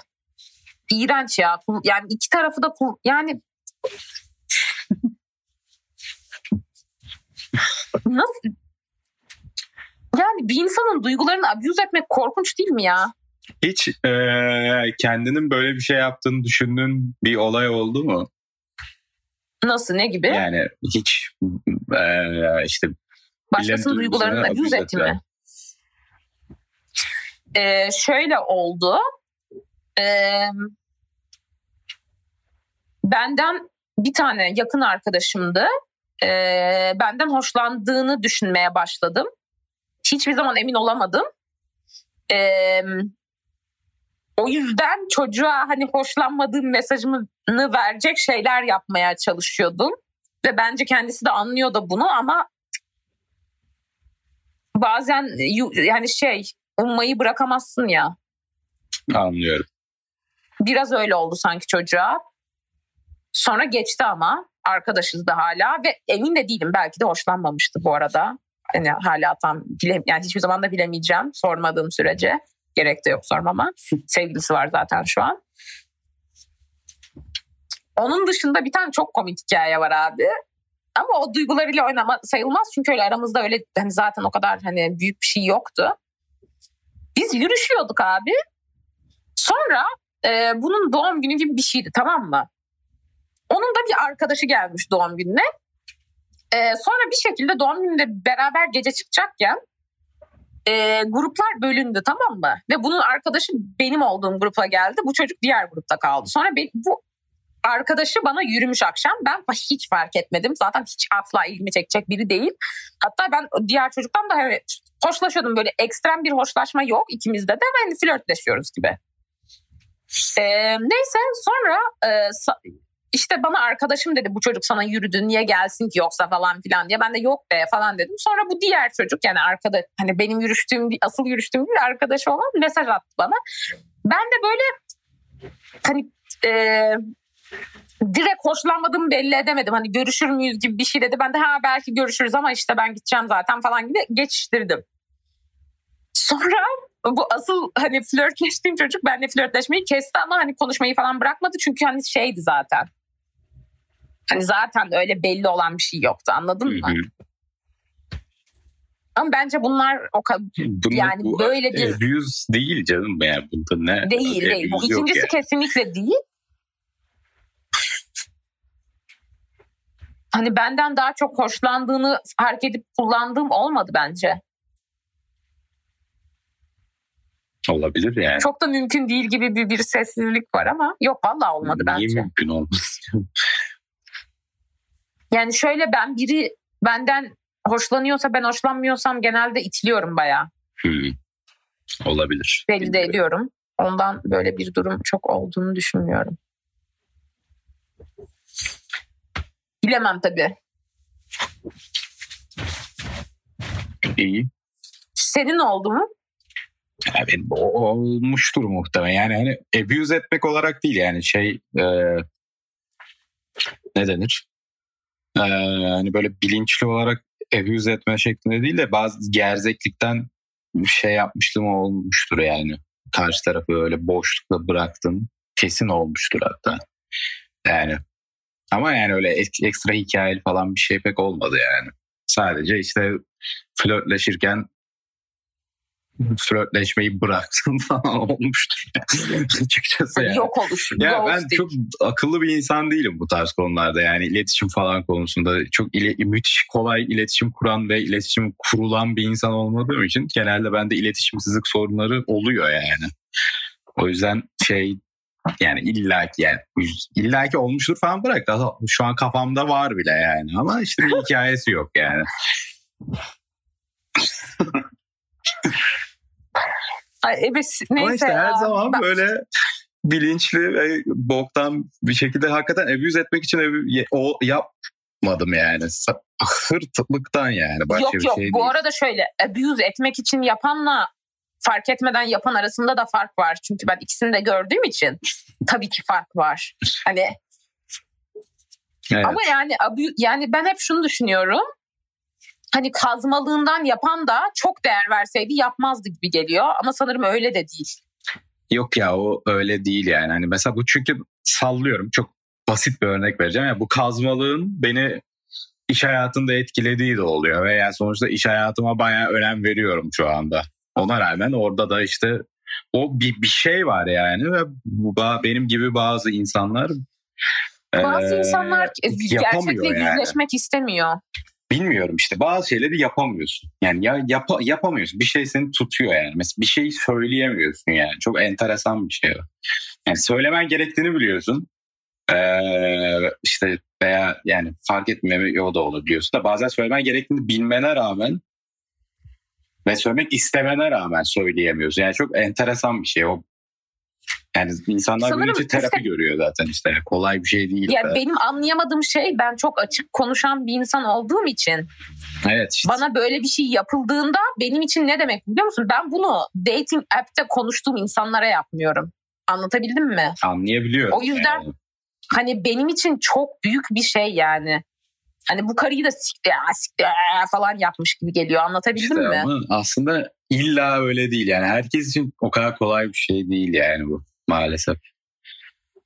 Speaker 1: İğrenç ya. Yani iki tarafı da yani Nasıl? Yani bir insanın duygularını abuse etmek korkunç değil mi ya?
Speaker 2: Hiç e, kendinin böyle bir şey yaptığını düşündüğün bir olay oldu mu?
Speaker 1: Nasıl ne gibi?
Speaker 2: Yani hiç e, işte
Speaker 1: başkasının duygularını abuse etti mi? Ee, şöyle oldu. Ee, benden bir tane yakın arkadaşımdı e, benden hoşlandığını düşünmeye başladım. Hiçbir zaman emin olamadım. E, o yüzden çocuğa hani hoşlanmadığım mesajımı verecek şeyler yapmaya çalışıyordum. Ve bence kendisi de anlıyor da bunu ama bazen yani şey ummayı bırakamazsın ya.
Speaker 2: Anlıyorum.
Speaker 1: Biraz öyle oldu sanki çocuğa. Sonra geçti ama arkadaşız da hala ve emin de değilim belki de hoşlanmamıştı bu arada. Yani hala tam bile, yani hiçbir zaman da bilemeyeceğim sormadığım sürece. Gerek de yok sormama. Sevgilisi var zaten şu an. Onun dışında bir tane çok komik hikaye var abi. Ama o duygularıyla oynama sayılmaz çünkü öyle aramızda öyle hani zaten o kadar hani büyük bir şey yoktu. Biz yürüşüyorduk abi. Sonra e, bunun doğum günü gibi bir şeydi tamam mı? Onun da bir arkadaşı gelmiş doğum gününe. Ee, sonra bir şekilde doğum gününde beraber gece çıkacakken e, gruplar bölündü tamam mı? Ve bunun arkadaşı benim olduğum grupa geldi. Bu çocuk diğer grupta kaldı. Sonra be, bu arkadaşı bana yürümüş akşam. Ben hiç fark etmedim. Zaten hiç asla ilgimi çekecek biri değil. Hatta ben diğer çocuktan da evet, hoşlaşıyordum. Böyle ekstrem bir hoşlaşma yok ikimizde de. Yani flörtleşiyoruz gibi. Ee, neyse sonra e, işte bana arkadaşım dedi bu çocuk sana yürüdü niye gelsin ki yoksa falan filan diye. Ben de yok be falan dedim. Sonra bu diğer çocuk yani arkada hani benim yürüştüğüm asıl yürüştüğüm bir arkadaşı olan mesaj attı bana. Ben de böyle hani e, direkt hoşlanmadığımı belli edemedim. Hani görüşür müyüz gibi bir şey dedi. Ben de ha belki görüşürüz ama işte ben gideceğim zaten falan gibi geçiştirdim. Sonra bu asıl hani flörtleştiğim çocuk benimle flörtleşmeyi kesti ama hani konuşmayı falan bırakmadı. Çünkü hani şeydi zaten. Hani zaten öyle belli olan bir şey yoktu anladın mı? Ama bence bunlar o kadar yani bu böyle bir
Speaker 2: abuse değil canım yani bunda ne?
Speaker 1: Değil değil. Bu ikincisi yani. kesinlikle değil. hani benden daha çok hoşlandığını fark edip kullandığım olmadı bence.
Speaker 2: Olabilir yani.
Speaker 1: Çok da mümkün değil gibi bir, bir sessizlik var ama yok vallahi olmadı Niye bence.
Speaker 2: Niye mümkün olmaz?
Speaker 1: Yani şöyle ben biri benden hoşlanıyorsa ben hoşlanmıyorsam genelde itiliyorum bayağı.
Speaker 2: Hmm. Olabilir.
Speaker 1: Belli de ediyorum. Ondan böyle bir durum çok olduğunu düşünmüyorum. Bilemem tabii.
Speaker 2: İyi.
Speaker 1: Senin oldu mu?
Speaker 2: Yani olmuştur muhtemelen. Yani hani abuse etmek olarak değil yani şey e, ne denir? Ee, hani böyle bilinçli olarak abuse etme şeklinde değil de bazı gerzeklikten şey yapmıştım olmuştur yani. Karşı tarafı öyle boşlukla bıraktım. Kesin olmuştur hatta. Yani ama yani öyle ekstra hikayeli falan bir şey pek olmadı yani. Sadece işte flörtleşirken flörtleşmeyi bıraktım falan olmuştur. Açıkçası yani.
Speaker 1: Yok oluş.
Speaker 2: Ya ben çok akıllı bir insan değilim bu tarz konularda yani iletişim falan konusunda çok ile, müthiş kolay iletişim kuran ve iletişim kurulan bir insan olmadığım için genelde bende iletişimsizlik sorunları oluyor yani. O yüzden şey yani illaki yani illaki olmuştur falan bırak. Şu an kafamda var bile yani ama işte bir hikayesi yok yani.
Speaker 1: Ay, evet, neyse
Speaker 2: Ama işte
Speaker 1: ya.
Speaker 2: her zaman
Speaker 1: Ben-
Speaker 2: böyle bilinçli ve boktan bir şekilde hakikaten abuse etmek için abu- o yapmadım yani. Hırtlıktan yani başka
Speaker 1: yok
Speaker 2: bir
Speaker 1: yok
Speaker 2: şey
Speaker 1: bu
Speaker 2: değil.
Speaker 1: arada şöyle abuse etmek için yapanla fark etmeden yapan arasında da fark var. Çünkü ben ikisini de gördüğüm için tabii ki fark var. Hani
Speaker 2: Evet.
Speaker 1: ama yani yani ben hep şunu düşünüyorum. Hani kazmalığından yapan da çok değer verseydi yapmazdı gibi geliyor. Ama sanırım öyle de değil.
Speaker 2: Yok ya o öyle değil yani. Hani mesela bu çünkü sallıyorum çok basit bir örnek vereceğim. Ya bu kazmalığın beni iş hayatında etkilediği de oluyor ve yani sonuçta iş hayatıma bayağı önem veriyorum şu anda. Ona rağmen orada da işte o bir, bir şey var yani ve bu, benim gibi bazı insanlar
Speaker 1: Bazı
Speaker 2: eee,
Speaker 1: insanlar gerçekle
Speaker 2: yani.
Speaker 1: yüzleşmek istemiyor.
Speaker 2: Bilmiyorum işte bazı şeyleri yapamıyorsun. Yani ya yapa, yapamıyorsun. Bir şey seni tutuyor yani. Mesela bir şeyi söyleyemiyorsun yani. Çok enteresan bir şey. Yani söylemen gerektiğini biliyorsun. Ee, işte veya yani fark etmeme o da olabiliyorsun da bazen söylemen gerektiğini bilmene rağmen ve söylemek istemene rağmen söyleyemiyorsun. Yani çok enteresan bir şey o. Yani insanlar bunun
Speaker 1: Sanırım
Speaker 2: için terapi
Speaker 1: işte-
Speaker 2: görüyor zaten işte. Kolay bir şey değil.
Speaker 1: Ya
Speaker 2: de.
Speaker 1: benim anlayamadığım şey ben çok açık konuşan bir insan olduğum için
Speaker 2: Evet işte.
Speaker 1: bana böyle bir şey yapıldığında benim için ne demek biliyor musun? Ben bunu dating app'te konuştuğum insanlara yapmıyorum. Anlatabildim mi?
Speaker 2: anlayabiliyorum.
Speaker 1: O yüzden
Speaker 2: yani.
Speaker 1: Hani benim için çok büyük bir şey yani. Hani bu karıyı da siktir, siktir falan yapmış gibi geliyor. Anlatabildim
Speaker 2: İşte
Speaker 1: mi?
Speaker 2: ama aslında illa öyle değil yani herkes için o kadar kolay bir şey değil yani bu maalesef.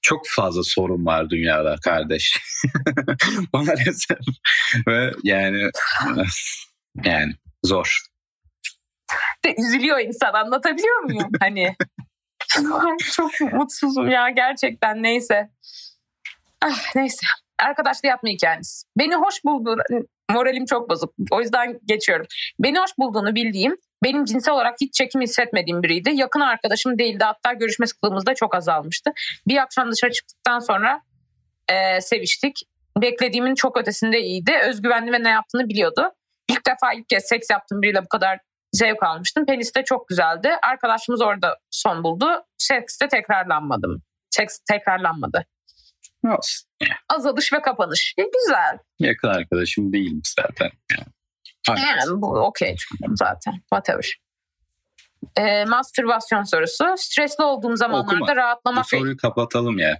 Speaker 2: Çok fazla sorun var dünyada kardeş. maalesef ve yani yani zor.
Speaker 1: De üzülüyor insan anlatabiliyor muyum? hani çok mutsuzum ya gerçekten neyse. Ah, neyse. Arkadaşla yapma hikayeniz. Beni hoş bulduğunu, moralim çok bozuk. O yüzden geçiyorum. Beni hoş bulduğunu bildiğim, benim cinsel olarak hiç çekim hissetmediğim biriydi. Yakın arkadaşım değildi. Hatta görüşme sıklığımız da çok azalmıştı. Bir akşam dışarı çıktıktan sonra e, seviştik. Beklediğimin çok ötesinde iyiydi. Özgüvenli ve ne yaptığını biliyordu. İlk defa ilk kez seks yaptığım biriyle bu kadar zevk almıştım. Penis de çok güzeldi. Arkadaşımız orada son buldu. Seks de tekrarlanmadım. Seks tekrarlanmadı.
Speaker 2: Olsun.
Speaker 1: Azalış ve kapanış. E, güzel.
Speaker 2: Yakın arkadaşım değilmiş zaten. Yani. Haklısın.
Speaker 1: Yani bu okey zaten. Whatever. E, mastürbasyon sorusu. Stresli olduğum zamanlarda
Speaker 2: Okuma. Bu
Speaker 1: rahatlamak ve
Speaker 2: soruyu kapatalım ya.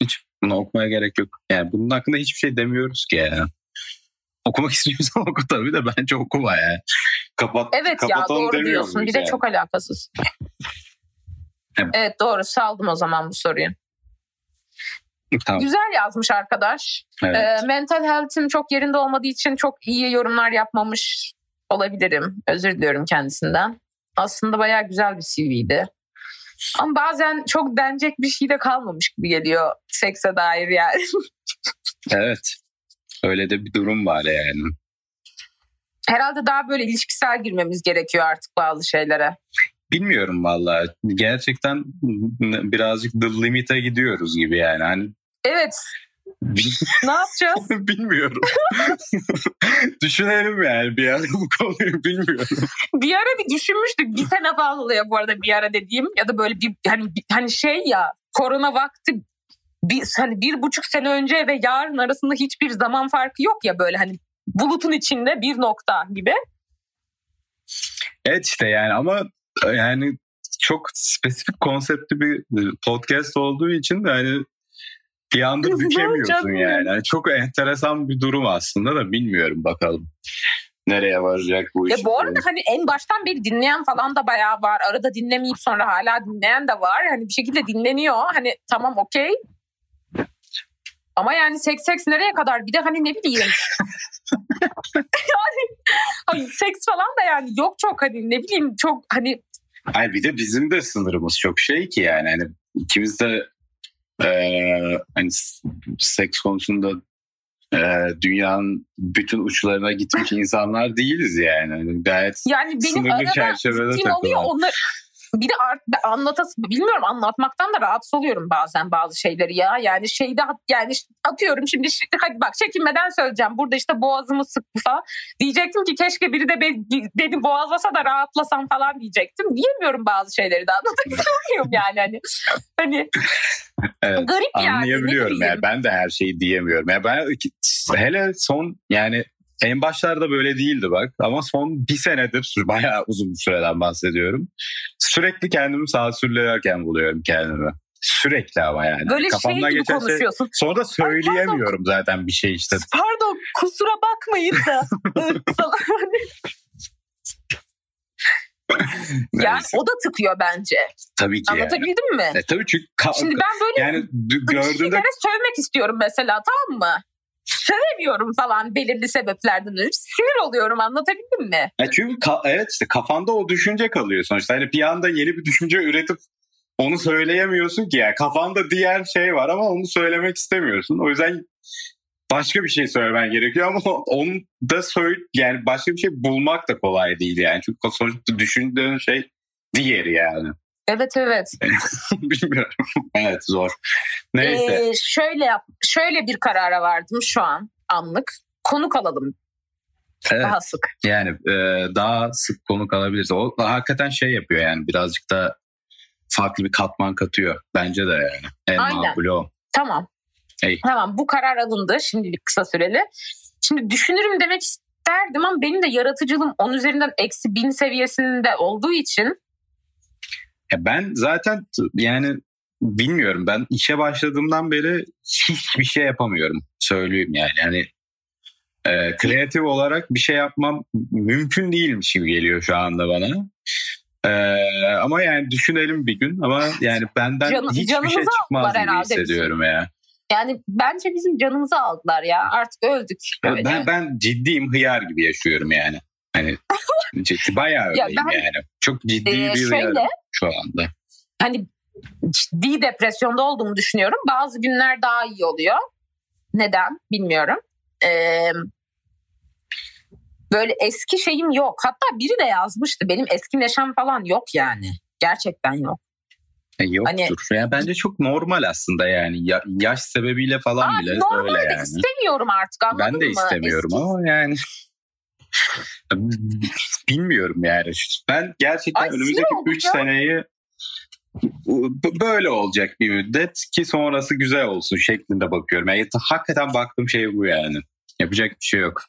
Speaker 2: Hiç bunu okumaya gerek yok. Yani bunun hakkında hiçbir şey demiyoruz ki yani. Okumak istiyorsan oku tabii de bence okuma yani. Kapat,
Speaker 1: Evet ya doğru diyorsun. Bir de
Speaker 2: yani?
Speaker 1: çok alakasız.
Speaker 2: Evet.
Speaker 1: Evet doğru saldım o zaman bu soruyu.
Speaker 2: Tamam.
Speaker 1: Güzel yazmış arkadaş.
Speaker 2: Evet.
Speaker 1: Ee, mental health'im çok yerinde olmadığı için çok iyi yorumlar yapmamış olabilirim. Özür diliyorum kendisinden. Aslında bayağı güzel bir CV'ydi. Ama bazen çok denecek bir şey de kalmamış gibi geliyor sekse dair yani.
Speaker 2: Evet. Öyle de bir durum var yani.
Speaker 1: Herhalde daha böyle ilişkisel girmemiz gerekiyor artık bazı şeylere.
Speaker 2: Bilmiyorum vallahi. Gerçekten birazcık the limit'e gidiyoruz gibi yani. Hani
Speaker 1: Evet ne yapacağız?
Speaker 2: bilmiyorum. Düşünelim yani bir ara bu konuyu bilmiyorum.
Speaker 1: bir ara bir düşünmüştük. Bir sene falan oluyor bu arada bir ara dediğim. Ya da böyle bir hani, hani şey ya korona vakti bir, hani bir buçuk sene önce ve yarın arasında hiçbir zaman farkı yok ya böyle hani bulutun içinde bir nokta gibi.
Speaker 2: Evet işte yani ama yani çok spesifik konseptli bir podcast olduğu için de hani bir anda bükemiyorsun yani. yani. Çok enteresan bir durum aslında da bilmiyorum bakalım. Nereye varacak bu
Speaker 1: Ya
Speaker 2: iş?
Speaker 1: bu arada hani en baştan beri dinleyen falan da bayağı var. Arada dinlemeyip sonra hala dinleyen de var. Hani bir şekilde dinleniyor. Hani tamam okey. Ama yani seks seks nereye kadar? Bir de hani ne bileyim. yani Ay, seks falan da yani yok çok hani ne bileyim çok hani
Speaker 2: Hayır bir de bizim de sınırımız çok şey ki yani hani ikimiz de e, hani seks konusunda e, dünyanın bütün uçlarına gitmiş insanlar değiliz yani. yani gayet
Speaker 1: yani benim
Speaker 2: sınırlı
Speaker 1: arada
Speaker 2: çerçevede
Speaker 1: oluyor
Speaker 2: takılan.
Speaker 1: onlar bir de art, anlatası bilmiyorum anlatmaktan da rahatsız oluyorum bazen bazı şeyleri ya. Yani şeyde yani atıyorum şimdi şi- hadi bak çekinmeden söyleyeceğim. Burada işte boğazımı sıktı falan. Diyecektim ki keşke biri de beni, beni boğazlasa da rahatlasam falan diyecektim. Diyemiyorum bazı şeyleri de anlatabiliyorum yani hani. Hani
Speaker 2: Evet.
Speaker 1: garip yani.
Speaker 2: Anlayabiliyorum yani ben de her şeyi diyemiyorum. Yani ben hele son yani en başlarda böyle değildi bak ama son bir senedir bayağı uzun bir süreden bahsediyorum. Sürekli kendimi sansürlerken buluyorum kendimi. Sürekli ama yani.
Speaker 1: Böyle şey
Speaker 2: Kafamdan
Speaker 1: gibi
Speaker 2: geçen şey-
Speaker 1: konuşuyorsun.
Speaker 2: Sonra da söyleyemiyorum zaten bir şey işte.
Speaker 1: Pardon kusura bakmayın da. yani o da tıkıyor bence.
Speaker 2: Tabii ki yani.
Speaker 1: Anlatabildim mi?
Speaker 2: E, tabii çünkü ka-
Speaker 1: Şimdi ben böyle
Speaker 2: yani
Speaker 1: kişilere sövmek istiyorum mesela tamam mı? Sövemiyorum falan belirli sebeplerden ötürü. Sinir oluyorum anlatabildim mi?
Speaker 2: Ya çünkü ka- evet işte kafanda o düşünce kalıyor sonuçta. Hani bir anda yeni bir düşünce üretip onu söyleyemiyorsun ki. Yani kafanda diğer şey var ama onu söylemek istemiyorsun. O yüzden başka bir şey söylemen gerekiyor ama onu da söyle yani başka bir şey bulmak da kolay değil yani. Çünkü sonuçta düşündüğün şey diğeri yani.
Speaker 1: Evet evet.
Speaker 2: Bilmiyorum. evet zor. Neyse.
Speaker 1: Ee, şöyle yap, şöyle bir karara vardım şu an anlık. Konuk alalım
Speaker 2: Evet.
Speaker 1: daha sık.
Speaker 2: Yani e, daha sık konuk alabiliriz. O hakikaten şey yapıyor yani birazcık da farklı bir katman katıyor. Bence de yani. En
Speaker 1: Aynen.
Speaker 2: o.
Speaker 1: Tamam.
Speaker 2: Hey.
Speaker 1: Tamam bu karar alındı şimdilik kısa süreli. Şimdi düşünürüm demek isterdim ama benim de yaratıcılığım 10 üzerinden eksi 1000 seviyesinde olduğu için
Speaker 2: Ya ben zaten yani bilmiyorum ben işe başladığımdan beri hiçbir şey yapamıyorum söyleyeyim yani. Yani e, kreatif olarak bir şey yapmam mümkün değilmiş gibi geliyor şu anda bana. E, ama yani düşünelim bir gün ama yani benden
Speaker 1: Canı-
Speaker 2: hiçbir şey çıkmaz gibi hissediyorum ya.
Speaker 1: yani bence bizim canımızı aldılar ya artık öldük. Böyle.
Speaker 2: Ben, ben ciddiyim hıyar gibi yaşıyorum yani. Hani ciddi, bayağı
Speaker 1: Ya
Speaker 2: öyleyim
Speaker 1: ben-
Speaker 2: yani. Çok ciddi
Speaker 1: Ee,
Speaker 2: bir
Speaker 1: şöyle
Speaker 2: şu anda.
Speaker 1: hani ciddi depresyonda olduğumu düşünüyorum. Bazı günler daha iyi oluyor. Neden bilmiyorum. Ee, böyle eski şeyim yok. Hatta biri de yazmıştı. Benim eski neşem falan yok yani. Gerçekten yok.
Speaker 2: E, Yoktur.
Speaker 1: Hani-
Speaker 2: yani bence çok normal aslında yani. Ya- yaş sebebiyle falan
Speaker 1: Aa,
Speaker 2: bile
Speaker 1: normalde
Speaker 2: öyle yani.
Speaker 1: istemiyorum artık anladın
Speaker 2: Ben de
Speaker 1: mı?
Speaker 2: istemiyorum
Speaker 1: Eski-
Speaker 2: ama yani bilmiyorum yani. Ben gerçekten
Speaker 1: Ay,
Speaker 2: önümüzdeki
Speaker 1: oldum
Speaker 2: 3
Speaker 1: ya.
Speaker 2: seneyi böyle olacak bir müddet ki sonrası güzel olsun şeklinde bakıyorum. Yani hakikaten baktığım şey bu yani. Yapacak bir şey yok.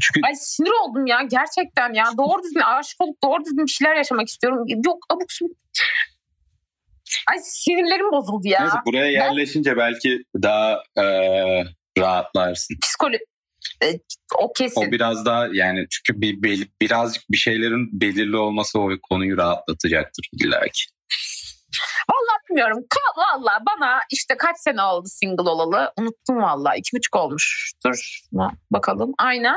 Speaker 2: Çünkü
Speaker 1: Ay sinir oldum ya gerçekten ya. Doğru düzgün aşık olup doğru düzgün bir şeyler yaşamak istiyorum. Yok abuk subuk. Ay sinirlerim bozuldu ya.
Speaker 2: neyse, buraya yerleşince belki daha e, rahatlarsın.
Speaker 1: Psikolo o kesin.
Speaker 2: O biraz daha yani çünkü bir, bel- birazcık bir şeylerin belirli olması o konuyu rahatlatacaktır illaki.
Speaker 1: Vallahi bilmiyorum. Ka- Vallahi bana işte kaç sene oldu single olalı. Unuttum vallahi. iki buçuk olmuştur. Bakalım. Aynen.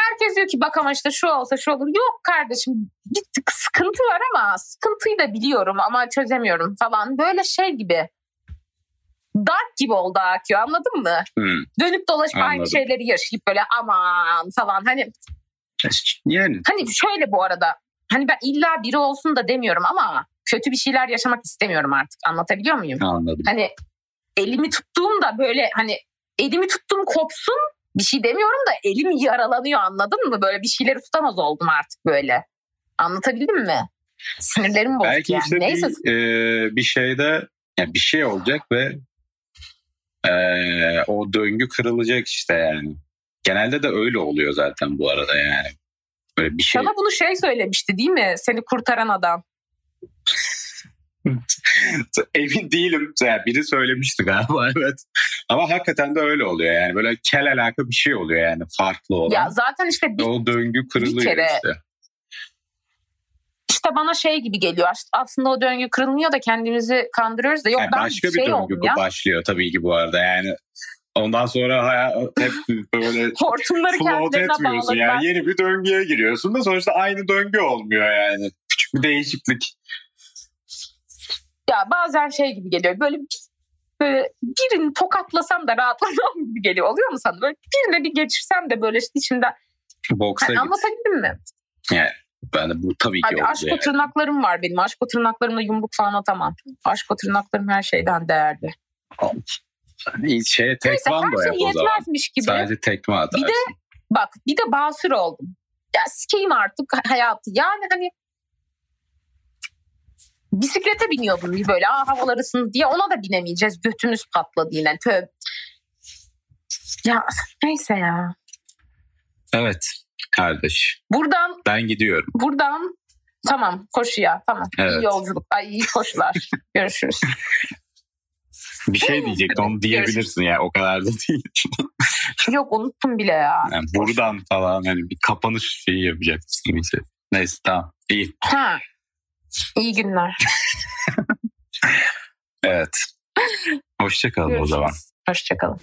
Speaker 1: Herkes diyor ki bak ama işte şu olsa şu olur. Yok kardeşim bir sıkıntı var ama sıkıntıyı da biliyorum ama çözemiyorum falan. Böyle şey gibi. Dark gibi oldu akıyor anladın mı?
Speaker 2: Hmm.
Speaker 1: Dönüp dolaşıp aynı
Speaker 2: Anladım.
Speaker 1: şeyleri yaşayıp böyle aman falan. Hani
Speaker 2: Yani
Speaker 1: Hani şöyle bu arada. Hani ben illa biri olsun da demiyorum ama kötü bir şeyler yaşamak istemiyorum artık. Anlatabiliyor muyum?
Speaker 2: anladım.
Speaker 1: Hani elimi tuttuğumda böyle hani elimi tuttuğum kopsun bir şey demiyorum da elim yaralanıyor anladın mı? Böyle bir şeyleri tutamaz oldum artık böyle. Anlatabildim mi? Sinirlerim bozuk
Speaker 2: Belki
Speaker 1: yani.
Speaker 2: işte
Speaker 1: Neyse
Speaker 2: bir, e, bir şeyde yani bir şey olacak ve e, o döngü kırılacak işte yani. Genelde de öyle oluyor zaten bu arada yani. Böyle bir şey.
Speaker 1: sana bunu şey söylemişti değil mi? Seni kurtaran adam.
Speaker 2: Emin değilim. Yani biri söylemişti galiba evet. Ama hakikaten de öyle oluyor yani. Böyle kel alaka bir şey oluyor yani farklı olan.
Speaker 1: Ya zaten işte bir
Speaker 2: o döngü kırılıyor
Speaker 1: kere
Speaker 2: işte.
Speaker 1: İşte bana şey gibi geliyor. Aslında o döngü kırılmıyor da kendimizi kandırıyoruz da yok
Speaker 2: Yani
Speaker 1: ben
Speaker 2: başka
Speaker 1: şey
Speaker 2: bir döngü
Speaker 1: ya.
Speaker 2: başlıyor tabii ki bu arada. Yani Ondan sonra hayat hep böyle
Speaker 1: Hortumları
Speaker 2: float etmiyorsun yani. Yeni bir döngüye giriyorsun da sonuçta aynı döngü olmuyor yani. Küçük bir değişiklik.
Speaker 1: Ya bazen şey gibi geliyor. Böyle böyle birini tokatlasam da rahatlasam gibi geliyor. Oluyor mu sana? Böyle birine bir geçirsem de böyle işte içimden.
Speaker 2: Boksa git.
Speaker 1: anlatabildim mi?
Speaker 2: Ben de bu tabii ki
Speaker 1: Abi
Speaker 2: oldu
Speaker 1: aşk
Speaker 2: yani.
Speaker 1: tırnaklarım var benim. Aşk tırnaklarımla yumruk falan atamam. Aşk tırnaklarım her şeyden değerli.
Speaker 2: İyi Şey,
Speaker 1: Neyse
Speaker 2: tekvando
Speaker 1: her
Speaker 2: yap
Speaker 1: şey
Speaker 2: o zaman.
Speaker 1: gibi.
Speaker 2: Sadece tekme atarsın.
Speaker 1: Bir de bak bir de basur oldum. Ya sikeyim artık hayatı. Yani hani bisiklete biniyordum bir böyle Aa, havalar ısındı diye ona da binemeyeceğiz. Götümüz patladı yine. Tövbe. Ya neyse ya.
Speaker 2: Evet kardeş.
Speaker 1: Buradan
Speaker 2: Ben gidiyorum.
Speaker 1: buradan tamam koşuya tamam.
Speaker 2: Evet.
Speaker 1: İyi yolculuk. Ay iyi koşular. Görüşürüz.
Speaker 2: Bir şey diyecektim onu diyebilirsin ya o kadar da değil.
Speaker 1: Yok unuttum bile ya.
Speaker 2: Yani buradan falan hani bir kapanış şeyi yapacaksın gibi. şey. Neyse tamam iyi.
Speaker 1: Ha. İyi günler.
Speaker 2: Evet. Hoşçakalın o zaman.
Speaker 1: Hoşçakalın.